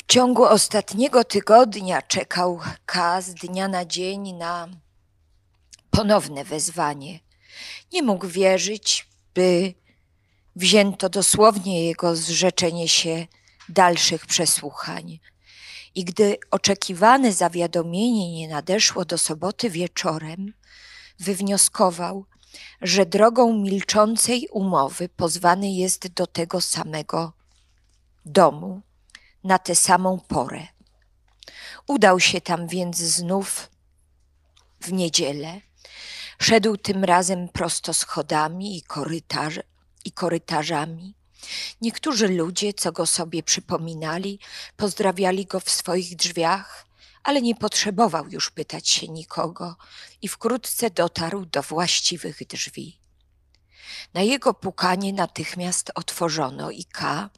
Ciągu ostatniego tygodnia czekał K z dnia na dzień na ponowne wezwanie. Nie mógł wierzyć, by wzięto dosłownie jego zrzeczenie się dalszych przesłuchań. I gdy oczekiwane zawiadomienie nie nadeszło do soboty wieczorem, wywnioskował, że drogą milczącej umowy pozwany jest do tego samego domu na tę samą porę. Udał się tam więc znów w niedzielę. Szedł tym razem prosto schodami i, korytarz, i korytarzami. Niektórzy ludzie, co go sobie przypominali, pozdrawiali go w swoich drzwiach, ale nie potrzebował już pytać się nikogo i wkrótce dotarł do właściwych drzwi. Na jego pukanie natychmiast otworzono i K,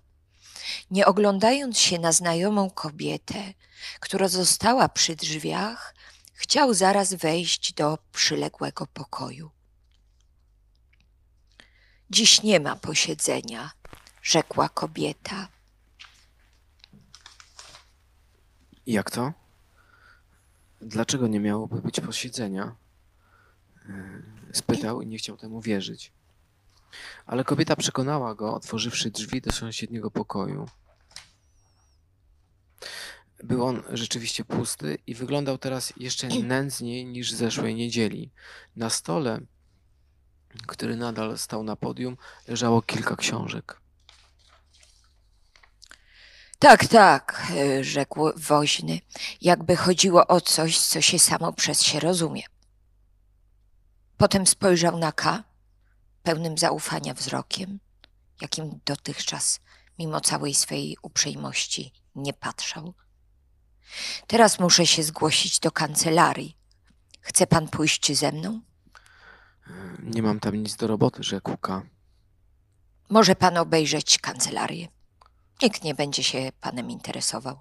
nie oglądając się na znajomą kobietę, która została przy drzwiach, chciał zaraz wejść do przyległego pokoju. Dziś nie ma posiedzenia, rzekła kobieta. Jak to? Dlaczego nie miałoby być posiedzenia? Spytał i nie chciał temu wierzyć. Ale kobieta przekonała go, otworzywszy drzwi do sąsiedniego pokoju. Był on rzeczywiście pusty i wyglądał teraz jeszcze nędzniej niż zeszłej niedzieli. Na stole, który nadal stał na podium, leżało kilka książek. Tak, tak, rzekł woźny, jakby chodziło o coś, co się samo przez się rozumie. Potem spojrzał na K, pełnym zaufania wzrokiem, jakim dotychczas, mimo całej swej uprzejmości, nie patrzał. Teraz muszę się zgłosić do kancelarii. Chce pan pójść ze mną? Nie mam tam nic do roboty, rzekł K. Może pan obejrzeć kancelarię. Nikt nie będzie się panem interesował.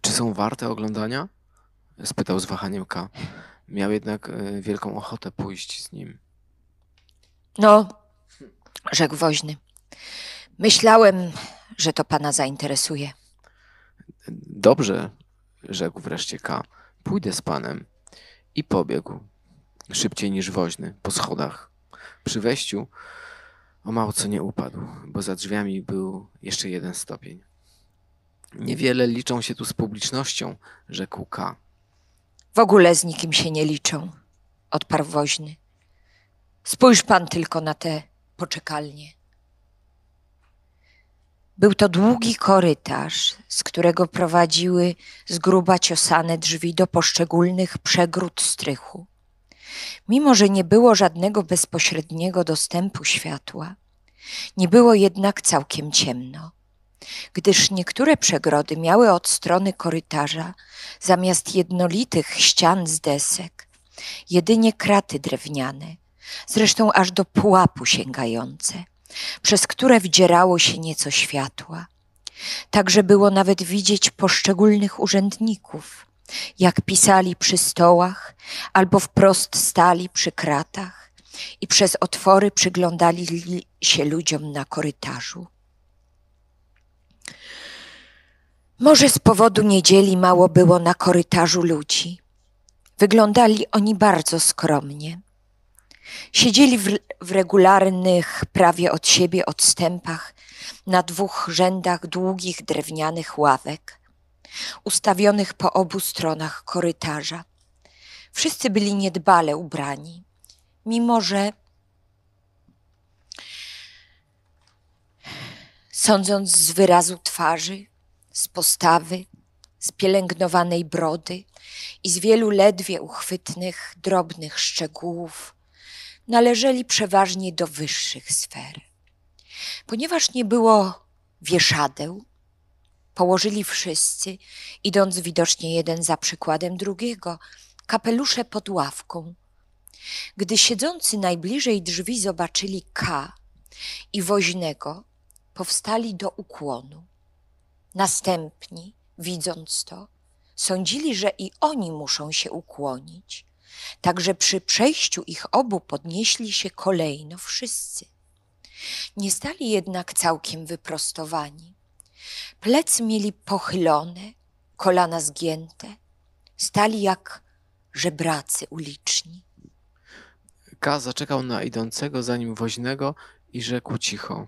Czy są warte oglądania? spytał z wahaniem K. Miał jednak e, wielką ochotę pójść z nim. No, rzekł woźny. Myślałem, że to pana zainteresuje. Dobrze, rzekł wreszcie K. Pójdę z panem. I pobiegł, szybciej niż woźny, po schodach. Przy wejściu o mało co nie upadł, bo za drzwiami był jeszcze jeden stopień. Niewiele liczą się tu z publicznością, rzekł K. W ogóle z nikim się nie liczą, odparł woźny. Spójrz pan tylko na te poczekalnie. Był to długi korytarz, z którego prowadziły z gruba ciosane drzwi do poszczególnych przegród strychu. Mimo, że nie było żadnego bezpośredniego dostępu światła, nie było jednak całkiem ciemno, gdyż niektóre przegrody miały od strony korytarza zamiast jednolitych ścian z desek jedynie kraty drewniane, zresztą aż do pułapu sięgające, przez które wdzierało się nieco światła. Także było nawet widzieć poszczególnych urzędników, jak pisali przy stołach albo wprost stali przy kratach i przez otwory przyglądali się ludziom na korytarzu. Może z powodu niedzieli mało było na korytarzu ludzi. Wyglądali oni bardzo skromnie. Siedzieli w, w regularnych, prawie od siebie odstępach na dwóch rzędach długich drewnianych ławek, ustawionych po obu stronach korytarza. Wszyscy byli niedbale ubrani, mimo że sądząc z wyrazu twarzy, z postawy, z pielęgnowanej brody i z wielu ledwie uchwytnych, drobnych szczegółów, należeli przeważnie do wyższych sfer. Ponieważ nie było wieszadeł, położyli wszyscy, idąc widocznie jeden za przykładem drugiego, kapelusze pod ławką. Gdy siedzący najbliżej drzwi zobaczyli K i woźnego, powstali do ukłonu. Następni, widząc to, sądzili, że i oni muszą się ukłonić. Także przy przejściu ich obu podnieśli się kolejno wszyscy. Nie stali jednak całkiem wyprostowani. Plecy mieli pochylone, kolana zgięte, stali jak żebracy uliczni. K zaczekał na idącego za nim woźnego i rzekł cicho.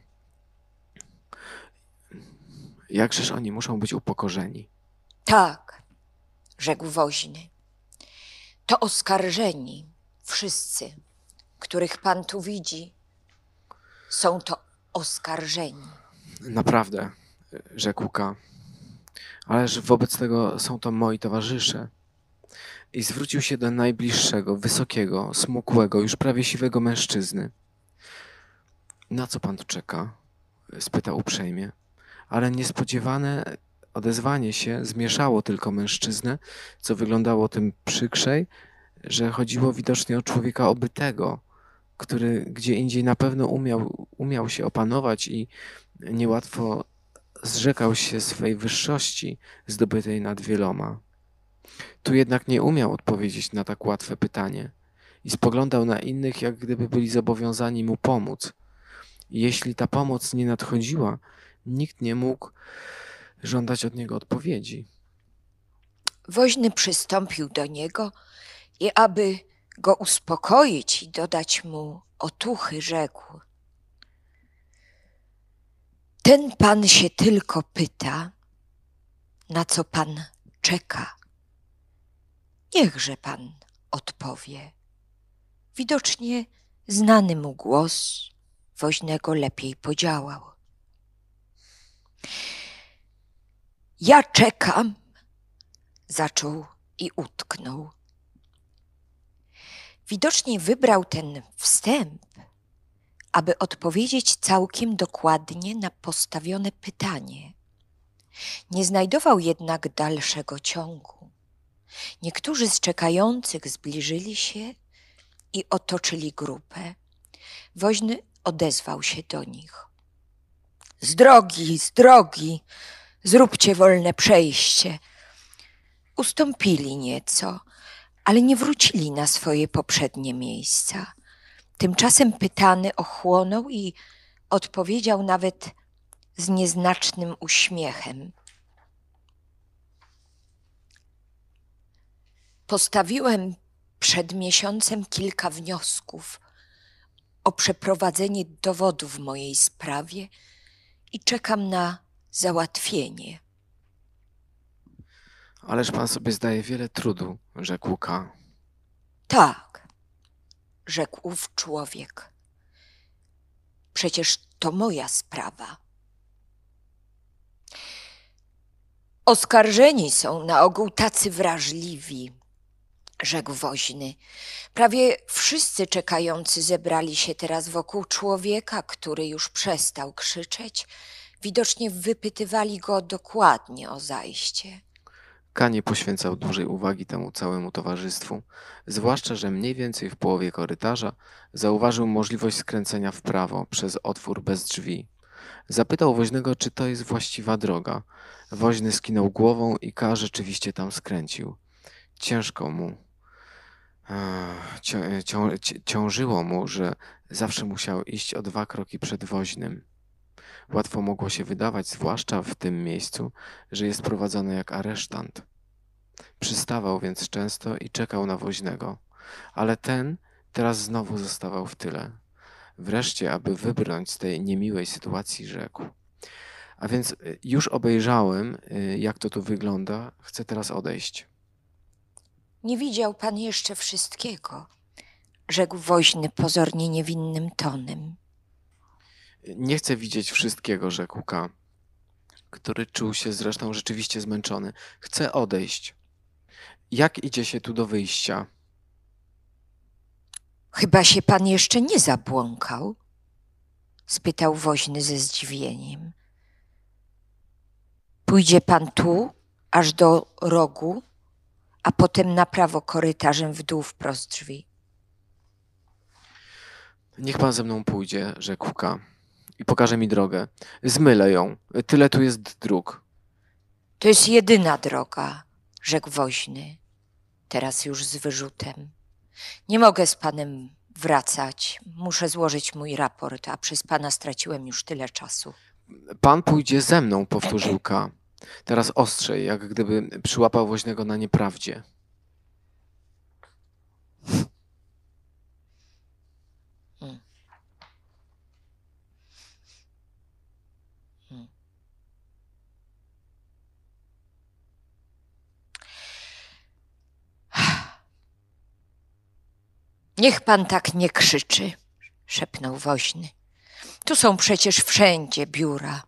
Jakżeż oni muszą być upokorzeni. Tak, rzekł woźny. To oskarżeni, wszyscy, których pan tu widzi, są to oskarżeni. Naprawdę, rzekł K. Ależ wobec tego są to moi towarzysze. I zwrócił się do najbliższego, wysokiego, smukłego, już prawie siwego mężczyzny. Na co pan tu czeka? spytał uprzejmie. Ale niespodziewane odezwanie się zmieszało tylko mężczyznę, co wyglądało tym przykrzej, że chodziło widocznie o człowieka obytego, który gdzie indziej na pewno umiał, umiał się opanować i niełatwo zrzekał się swej wyższości zdobytej nad wieloma. Tu jednak nie umiał odpowiedzieć na tak łatwe pytanie i spoglądał na innych, jak gdyby byli zobowiązani mu pomóc. Jeśli ta pomoc nie nadchodziła, nikt nie mógł żądać od niego odpowiedzi. Woźny przystąpił do niego i aby go uspokoić i dodać mu otuchy, rzekł: Ten pan się tylko pyta, na co pan czeka. Niechże pan odpowie. Widocznie znany mu głos woźnego lepiej podziałał. Ja czekam, zaczął i utknął. Widocznie wybrał ten wstęp, aby odpowiedzieć całkiem dokładnie na postawione pytanie. Nie znajdował jednak dalszego ciągu. Niektórzy z czekających zbliżyli się i otoczyli grupę. Woźny odezwał się do nich. Z drogi, z drogi, zróbcie wolne przejście. Ustąpili nieco, ale nie wrócili na swoje poprzednie miejsca. Tymczasem pytany ochłonął i odpowiedział nawet z nieznacznym uśmiechem. Postawiłem przed miesiącem kilka wniosków o przeprowadzenie dowodu w mojej sprawie i czekam na załatwienie. Ależ pan sobie zdaje wiele trudu, rzekł K. Tak, rzekł ów człowiek. Przecież to moja sprawa. Oskarżeni są na ogół tacy wrażliwi, rzekł woźny. Prawie wszyscy czekający zebrali się teraz wokół człowieka, który już przestał krzyczeć. Widocznie wypytywali go dokładnie o zajście. K nie poświęcał dużej uwagi temu całemu towarzystwu, zwłaszcza, że mniej więcej w połowie korytarza zauważył możliwość skręcenia w prawo przez otwór bez drzwi. Zapytał woźnego, czy to jest właściwa droga. Woźny skinął głową i K rzeczywiście tam skręcił. Ciężko mu. Cią, cią, ciążyło mu, że zawsze musiał iść o dwa kroki przed woźnym. Łatwo mogło się wydawać, zwłaszcza w tym miejscu, że jest prowadzony jak aresztant. Przystawał więc często i czekał na woźnego, ale ten teraz znowu zostawał w tyle. Wreszcie, aby wybrnąć z tej niemiłej sytuacji, rzekł. A więc y, już obejrzałem, y, jak to tu wygląda. Chcę teraz odejść. Nie widział pan jeszcze wszystkiego, rzekł woźny pozornie niewinnym tonem. Nie chcę widzieć wszystkiego, rzekł K, który czuł się zresztą rzeczywiście zmęczony. Chcę odejść. Jak idzie się tu do wyjścia? Chyba się pan jeszcze nie zabłąkał? spytał woźny ze zdziwieniem. Pójdzie pan tu, aż do rogu, a potem na prawo korytarzem w dół wprost drzwi. Niech pan ze mną pójdzie, rzekł K i pokaże mi drogę. Zmylę ją. Tyle tu jest dróg. To jest jedyna droga, rzekł woźny, teraz już z wyrzutem. Nie mogę z panem wracać. Muszę złożyć mój raport, a przez pana straciłem już tyle czasu. Pan pójdzie ze mną, powtórzył K. Teraz ostrzej, jak gdyby przyłapał woźnego na nieprawdzie. Niech pan tak nie krzyczy, szepnął woźny. Tu są przecież wszędzie biura.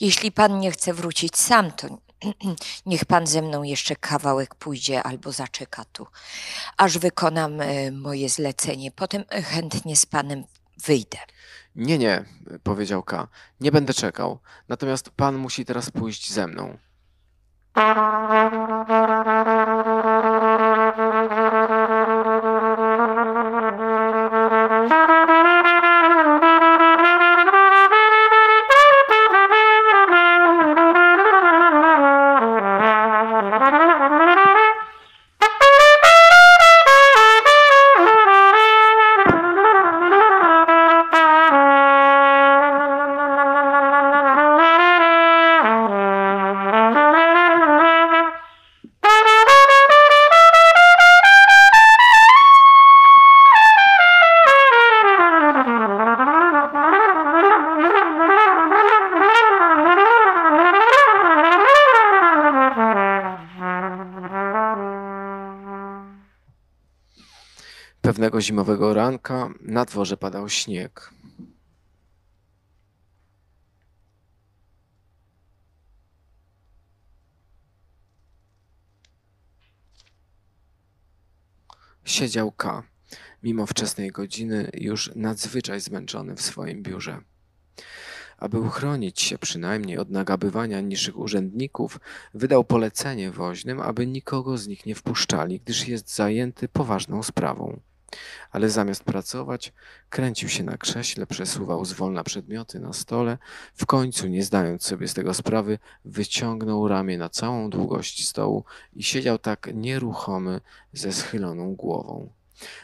Jeśli pan nie chce wrócić sam, to niech pan ze mną jeszcze kawałek pójdzie albo zaczeka tu, aż wykonam e, moje zlecenie. Potem chętnie z panem wyjdę. Nie, nie, powiedział K. Nie będę czekał. Natomiast pan musi teraz pójść ze mną. Zimowego ranka na dworze padał śnieg. Siedział K, mimo wczesnej godziny, już nadzwyczaj zmęczony w swoim biurze. Aby uchronić się przynajmniej od nagabywania niższych urzędników, wydał polecenie woźnym, aby nikogo z nich nie wpuszczali, gdyż jest zajęty poważną sprawą ale zamiast pracować, kręcił się na krześle, przesuwał zwolna przedmioty na stole. W końcu, nie zdając sobie z tego sprawy, wyciągnął ramię na całą długość stołu i siedział tak nieruchomy ze schyloną głową.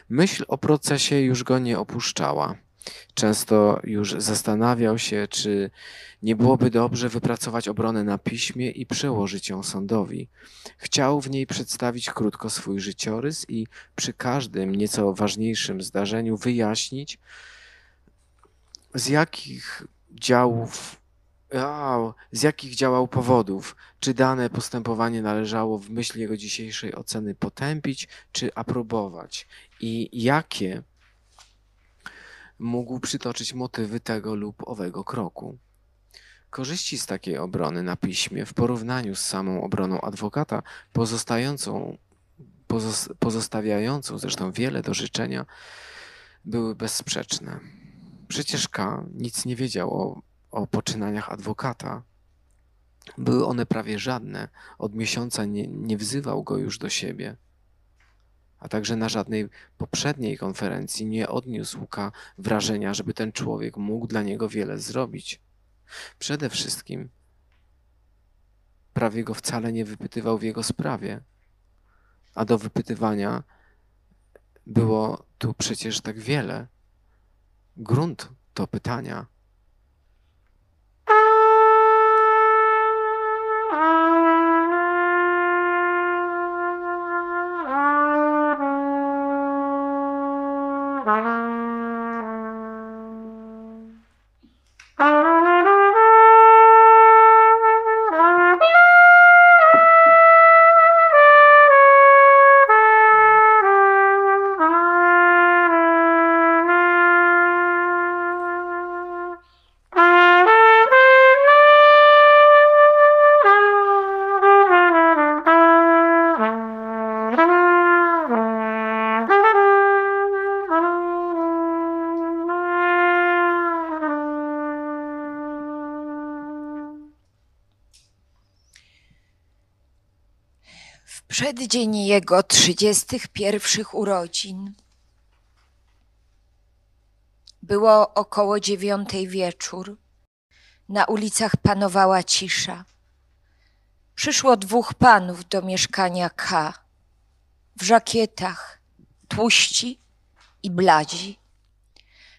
Myśl o procesie już go nie opuszczała. Często już zastanawiał się, czy nie byłoby dobrze wypracować obronę na piśmie i przełożyć ją sądowi. Chciał w niej przedstawić krótko swój życiorys i przy każdym nieco ważniejszym zdarzeniu wyjaśnić, z jakich działów z jakich działał powodów, czy dane postępowanie należało w myśl jego dzisiejszej oceny potępić, czy aprobować i jakie mógł przytoczyć motywy tego lub owego kroku. Korzyści z takiej obrony na piśmie w porównaniu z samą obroną adwokata, pozostającą, pozostawiającą zresztą wiele do życzenia, były bezsprzeczne. Przecież K nic nie wiedział o, o poczynaniach adwokata. Były one prawie żadne. Od miesiąca nie, nie wzywał go już do siebie a także na żadnej poprzedniej konferencji nie odniósł K wrażenia, żeby ten człowiek mógł dla niego wiele zrobić. Przede wszystkim prawie go wcale nie wypytywał w jego sprawie, a do wypytywania było tu przecież tak wiele. Grunt to pytania. Przeddzień jego trzydziestych pierwszych urodzin. Było około dziewiątej wieczór. Na ulicach panowała cisza. Przyszło dwóch panów do mieszkania K. W żakietach, tłuści i bladzi,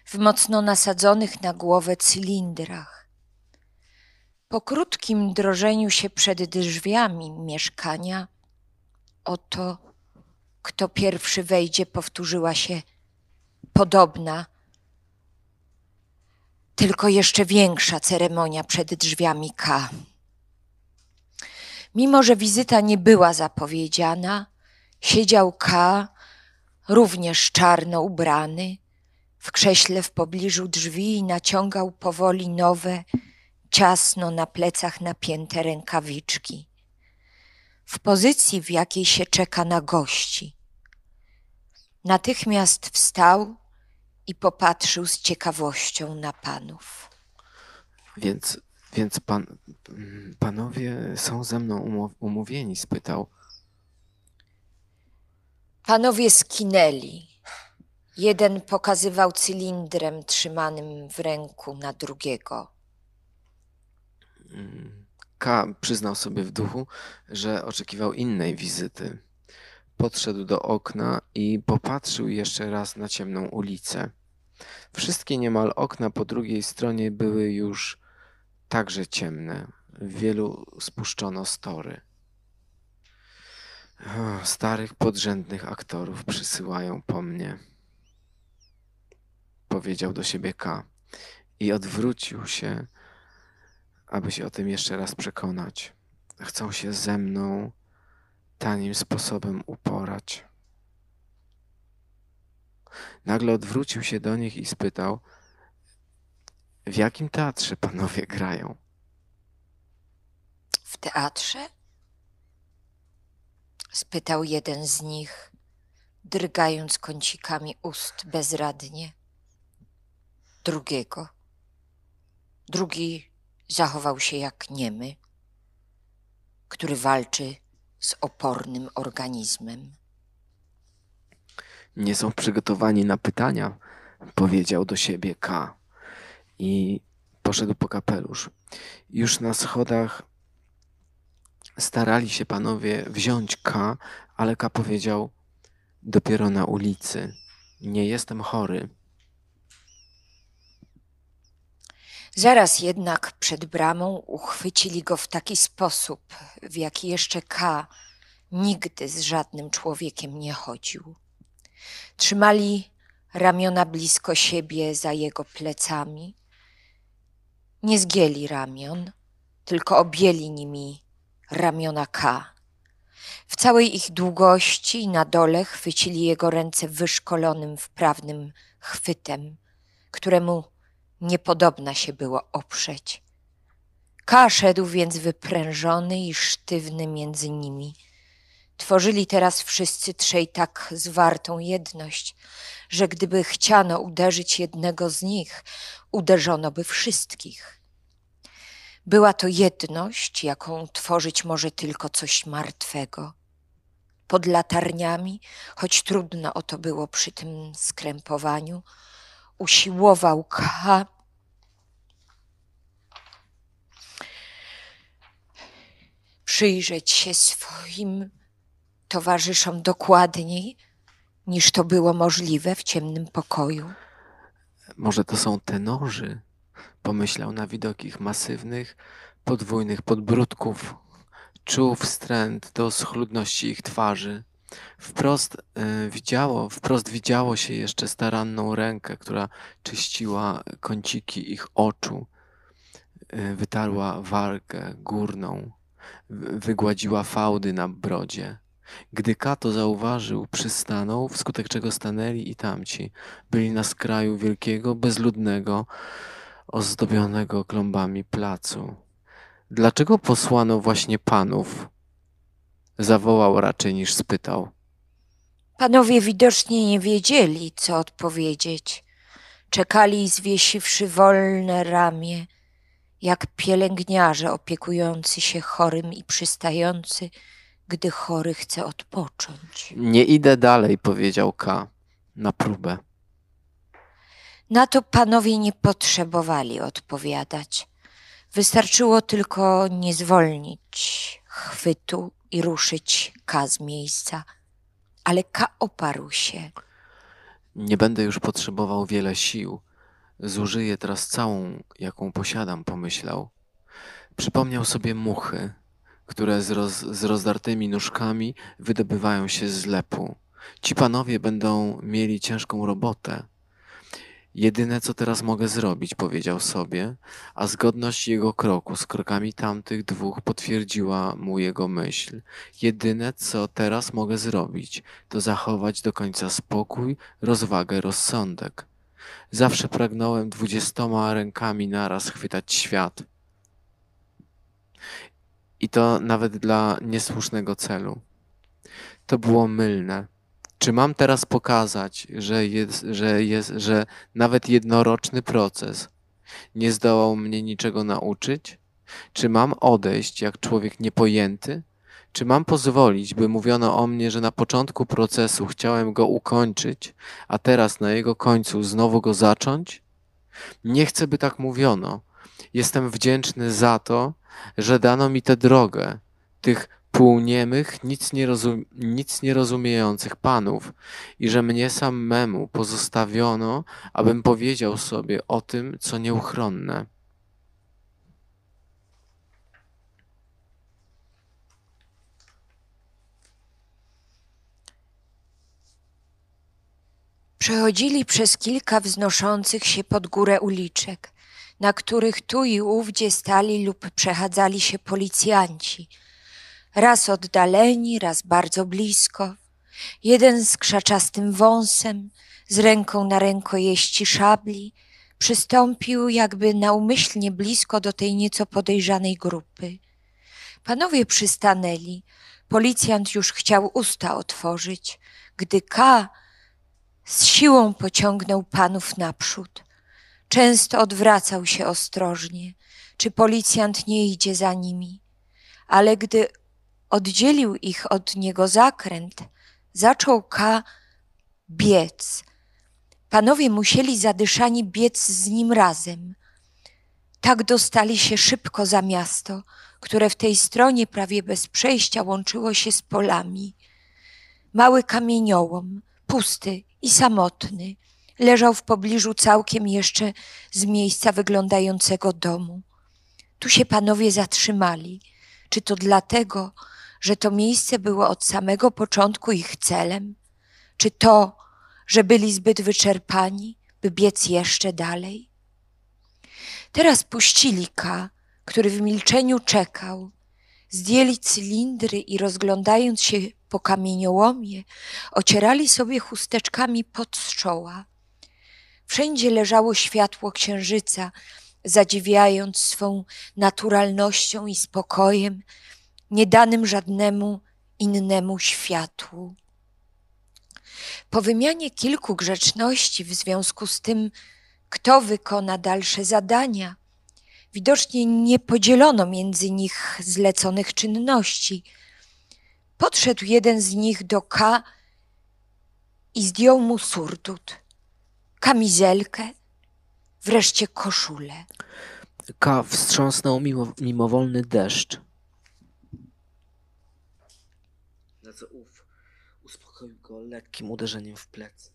w mocno nasadzonych na głowę cylindrach. Po krótkim drożeniu się przed drzwiami mieszkania, oto kto pierwszy wejdzie, powtórzyła się podobna, tylko jeszcze większa ceremonia przed drzwiami K. Mimo, że wizyta nie była zapowiedziana, siedział K, również czarno ubrany, w krześle w pobliżu drzwi i naciągał powoli nowe, ciasno na plecach napięte rękawiczki. W pozycji, w jakiej się czeka na gości. Natychmiast wstał i popatrzył z ciekawością na panów. Więc, więc pan, panowie są ze mną umówieni? spytał. Panowie skinęli. Jeden pokazywał cylindrem trzymanym w ręku na drugiego. K przyznał sobie w duchu, że oczekiwał innej wizyty. Podszedł do okna i popatrzył jeszcze raz na ciemną ulicę. Wszystkie niemal okna po drugiej stronie były już także ciemne. W wielu spuszczono story. Starych, podrzędnych aktorów przysyłają po mnie. Powiedział do siebie K. I odwrócił się, aby się o tym jeszcze raz przekonać. Chcą się ze mną tanim sposobem uporać. Nagle odwrócił się do nich i spytał: W jakim teatrze panowie grają? W teatrze? spytał jeden z nich, drgając kącikami ust bezradnie. Drugiego. Drugi zachował się jak niemy, który walczy z opornym organizmem. Nie są przygotowani na pytania, powiedział do siebie K. I poszedł po kapelusz. Już na schodach starali się panowie wziąć K, ale K powiedział dopiero na ulicy. Nie jestem chory. Zaraz jednak przed bramą uchwycili go w taki sposób, w jaki jeszcze K nigdy z żadnym człowiekiem nie chodził. Trzymali ramiona blisko siebie za jego plecami. Nie zgięli ramion, tylko objęli nimi ramiona K. W całej ich długości na dole chwycili jego ręce wyszkolonym wprawnym chwytem, któremu niepodobna się było oprzeć. K szedł więc wyprężony i sztywny między nimi. Tworzyli teraz wszyscy trzej tak zwartą jedność, że gdyby chciano uderzyć jednego z nich, uderzono by wszystkich. Była to jedność, jaką tworzyć może tylko coś martwego. Pod latarniami, choć trudno o to było przy tym skrępowaniu, usiłował K. przyjrzeć się swoim towarzyszom dokładniej, niż to było możliwe w ciemnym pokoju. Może to są tenorzy, pomyślał na widok ich masywnych, podwójnych podbródków. Czuł wstręt do schludności ich twarzy. Wprost y, widziało, wprost widziało się jeszcze staranną rękę, która czyściła kąciki ich oczu. Y, wytarła wargę górną, wygładziła fałdy na brodzie. Gdy Kato zauważył, przystanął, wskutek czego stanęli i tamci. Byli na skraju wielkiego, bezludnego, ozdobionego klombami placu. Dlaczego posłano właśnie panów? Zawołał raczej niż spytał. Panowie widocznie nie wiedzieli, co odpowiedzieć. Czekali, zwiesiwszy wolne ramię, jak pielęgniarze opiekujący się chorym i przystający, gdy chory chce odpocząć. Nie idę dalej, powiedział K. Na próbę. Na to panowie nie potrzebowali odpowiadać. Wystarczyło tylko nie zwolnić chwytu i ruszyć K z miejsca. Ale K oparł się. Nie będę już potrzebował wiele sił. Zużyję teraz całą, jaką posiadam, pomyślał. Przypomniał sobie muchy, które z, roz, z rozdartymi nóżkami wydobywają się z lepu. Ci panowie będą mieli ciężką robotę. Jedyne, co teraz mogę zrobić, powiedział sobie, a zgodność jego kroku z krokami tamtych dwóch potwierdziła mu jego myśl. Jedyne, co teraz mogę zrobić, to zachować do końca spokój, rozwagę, rozsądek. Zawsze pragnąłem dwudziestoma rękami naraz chwytać świat. I to nawet dla niesłusznego celu. To było mylne. Czy mam teraz pokazać, że, jest, że, jest, że nawet jednoroczny proces nie zdołał mnie niczego nauczyć? Czy mam odejść jak człowiek niepojęty? Czy mam pozwolić, by mówiono o mnie, że na początku procesu chciałem go ukończyć, a teraz na jego końcu znowu go zacząć? Nie chcę, by tak mówiono. Jestem wdzięczny za to, że dano mi tę drogę, tych półniemych, nic nie, rozum, nic rozumiejących panów i że mnie samemu pozostawiono, abym powiedział sobie o tym, co nieuchronne. Przechodzili przez kilka wznoszących się pod górę uliczek, na których tu i ówdzie stali lub przechadzali się policjanci. Raz oddaleni, raz bardzo blisko. Jeden z krzaczastym wąsem, z ręką na rękojeści szabli, przystąpił jakby naumyślnie blisko do tej nieco podejrzanej grupy. Panowie przystanęli. Policjant już chciał usta otworzyć, gdy K z siłą pociągnął panów naprzód. Często odwracał się ostrożnie, czy policjant nie idzie za nimi, ale gdy oddzielił ich od niego zakręt, zaczął K biec. Panowie musieli zadyszani biec z nim razem. Tak dostali się szybko za miasto, które w tej stronie prawie bez przejścia łączyło się z polami. Mały kamieniołom, pusty i samotny, leżał w pobliżu całkiem jeszcze z miejsca wyglądającego domu. Tu się panowie zatrzymali. Czy to dlatego, że to miejsce było od samego początku ich celem? Czy to, że byli zbyt wyczerpani, by biec jeszcze dalej? Teraz puścili K, który w milczeniu czekał. Zdjęli cylindry i rozglądając się po kamieniołomie, ocierali sobie chusteczkami pod czoła. Wszędzie leżało światło księżyca, zadziwiając swą naturalnością i spokojem, niedanym żadnemu innemu światłu. Po wymianie kilku grzeczności w związku z tym, kto wykona dalsze zadania, widocznie nie podzielono między nich zleconych czynności. Podszedł jeden z nich do K i zdjął mu surdut, kamizelkę, wreszcie koszulę. K wstrząsnął mimo, mimowolny deszcz. Na co ów uspokoił go lekkim uderzeniem w plecy.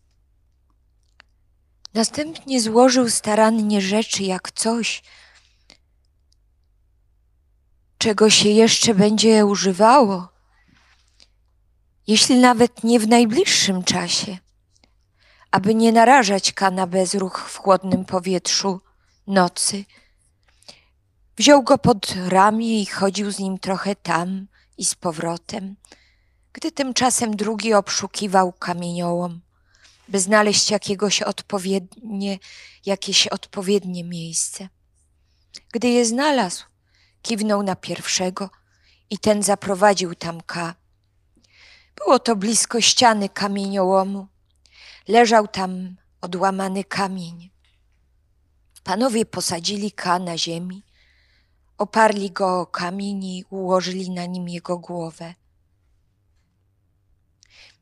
Następnie złożył starannie rzeczy jak coś, czego się jeszcze będzie używało, jeśli nawet nie w najbliższym czasie, aby nie narażać kana bezruch w chłodnym powietrzu nocy. Wziął go pod ramię i chodził z nim trochę tam i z powrotem, gdy tymczasem drugi obszukiwał kamieniołom, by znaleźć jakiegoś odpowiednie, jakieś odpowiednie miejsce. Gdy je znalazł, kiwnął na pierwszego i ten zaprowadził tam K. Było to blisko ściany kamieniołomu. Leżał tam odłamany kamień. Panowie posadzili K na ziemi, oparli go o kamień i ułożyli na nim jego głowę.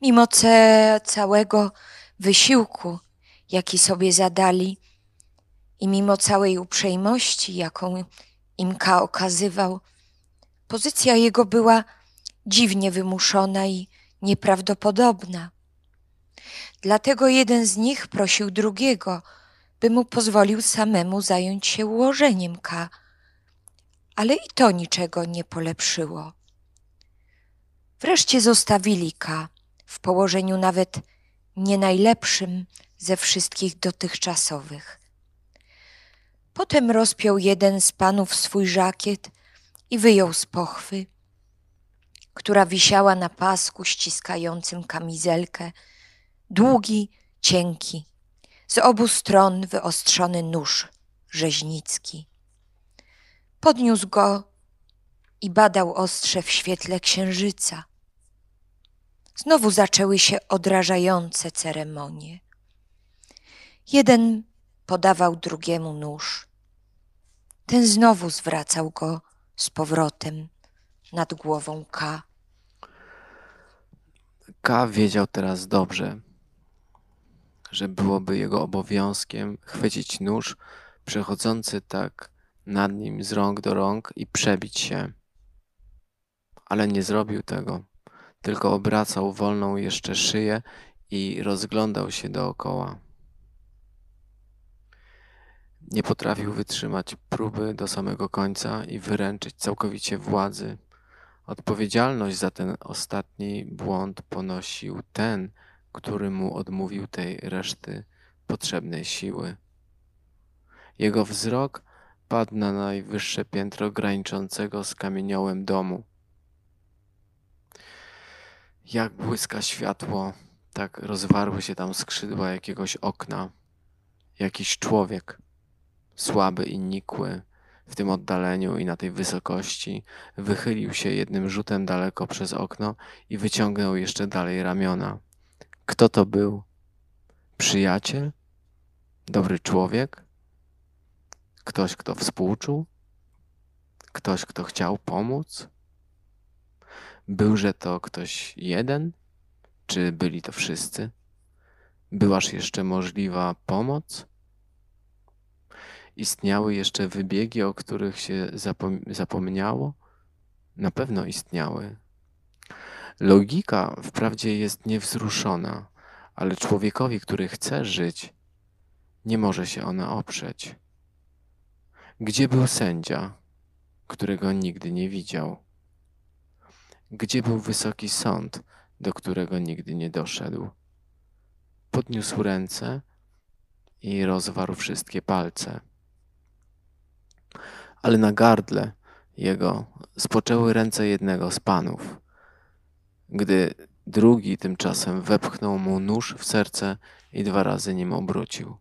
Mimo całego wysiłku, jaki sobie zadali, i mimo całej uprzejmości, jaką im K okazywał, pozycja jego była dziwnie wymuszona i nieprawdopodobna. Dlatego jeden z nich prosił drugiego, by mu pozwolił samemu zająć się ułożeniem K, ale i to niczego nie polepszyło. Wreszcie zostawili K w położeniu nawet nie najlepszym ze wszystkich dotychczasowych. Potem rozpiął jeden z panów swój żakiet i wyjął z pochwy, która wisiała na pasku ściskającym kamizelkę, długi, cienki, z obu stron wyostrzony nóż rzeźnicki. Podniósł go i badał ostrze w świetle księżyca. Znowu zaczęły się odrażające ceremonie. Jeden podawał drugiemu nóż. Ten znowu zwracał go z powrotem nad głową K. K wiedział teraz dobrze, że byłoby jego obowiązkiem chwycić nóż przechodzący tak nad nim z rąk do rąk i przebić się. Ale nie zrobił tego, tylko obracał wolną jeszcze szyję i rozglądał się dookoła. Nie potrafił wytrzymać próby do samego końca i wyręczyć całkowicie władzy. Odpowiedzialność za ten ostatni błąd ponosił ten, który mu odmówił tej reszty potrzebnej siły. Jego wzrok padł na najwyższe piętro graniczącego z kamieniołem domu. Jak błyska światło, tak rozwarły się tam skrzydła jakiegoś okna. Jakiś człowiek, słaby i nikły, w tym oddaleniu i na tej wysokości, wychylił się jednym rzutem daleko przez okno i wyciągnął jeszcze dalej ramiona. Kto to był? Przyjaciel? Dobry człowiek? Ktoś, kto współczuł? Ktoś, kto chciał pomóc? Byłże to ktoś jeden? Czy byli to wszyscy? Byłaż jeszcze możliwa pomoc? Istniały jeszcze wybiegi, o których się zapom zapomniało? Na pewno istniały. Logika wprawdzie jest niewzruszona, ale człowiekowi, który chce żyć, nie może się ona oprzeć. Gdzie był sędzia, którego nigdy nie widział? Gdzie był wysoki sąd, do którego nigdy nie doszedł? Podniósł ręce i rozwarł wszystkie palce. Ale na gardle jego spoczęły ręce jednego z panów. Gdy drugi tymczasem wepchnął mu nóż w serce i dwa razy nim obrócił.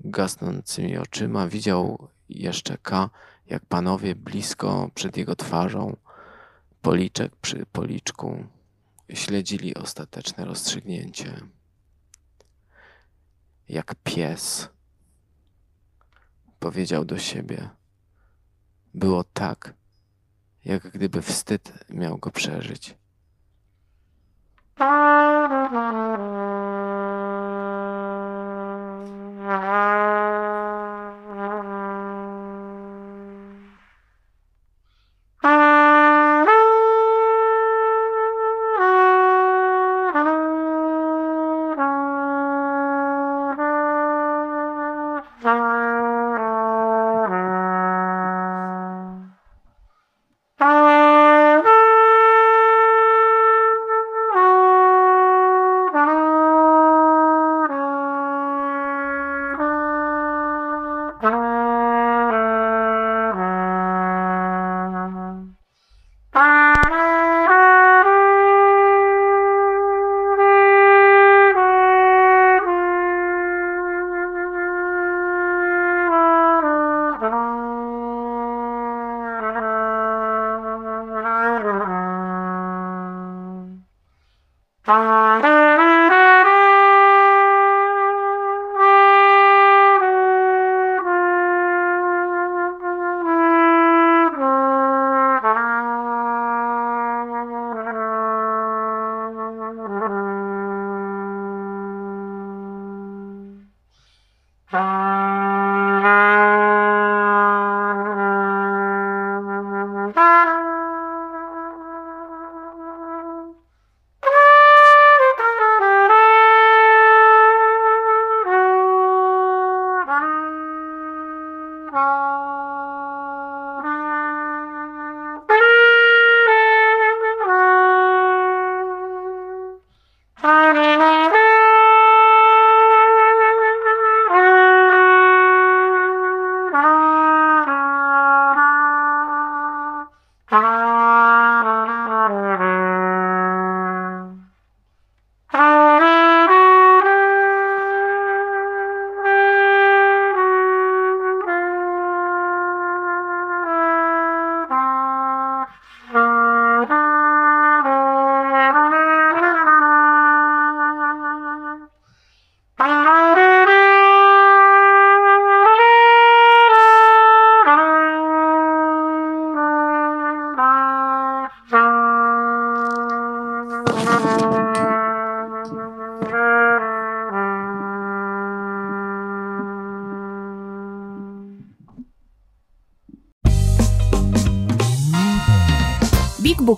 Gasnącymi oczyma widział jeszcze K, jak panowie blisko przed jego twarzą, policzek przy policzku, śledzili ostateczne rozstrzygnięcie. Jak pies, powiedział do siebie. Było tak, jak gdyby wstyd miał go przeżyć.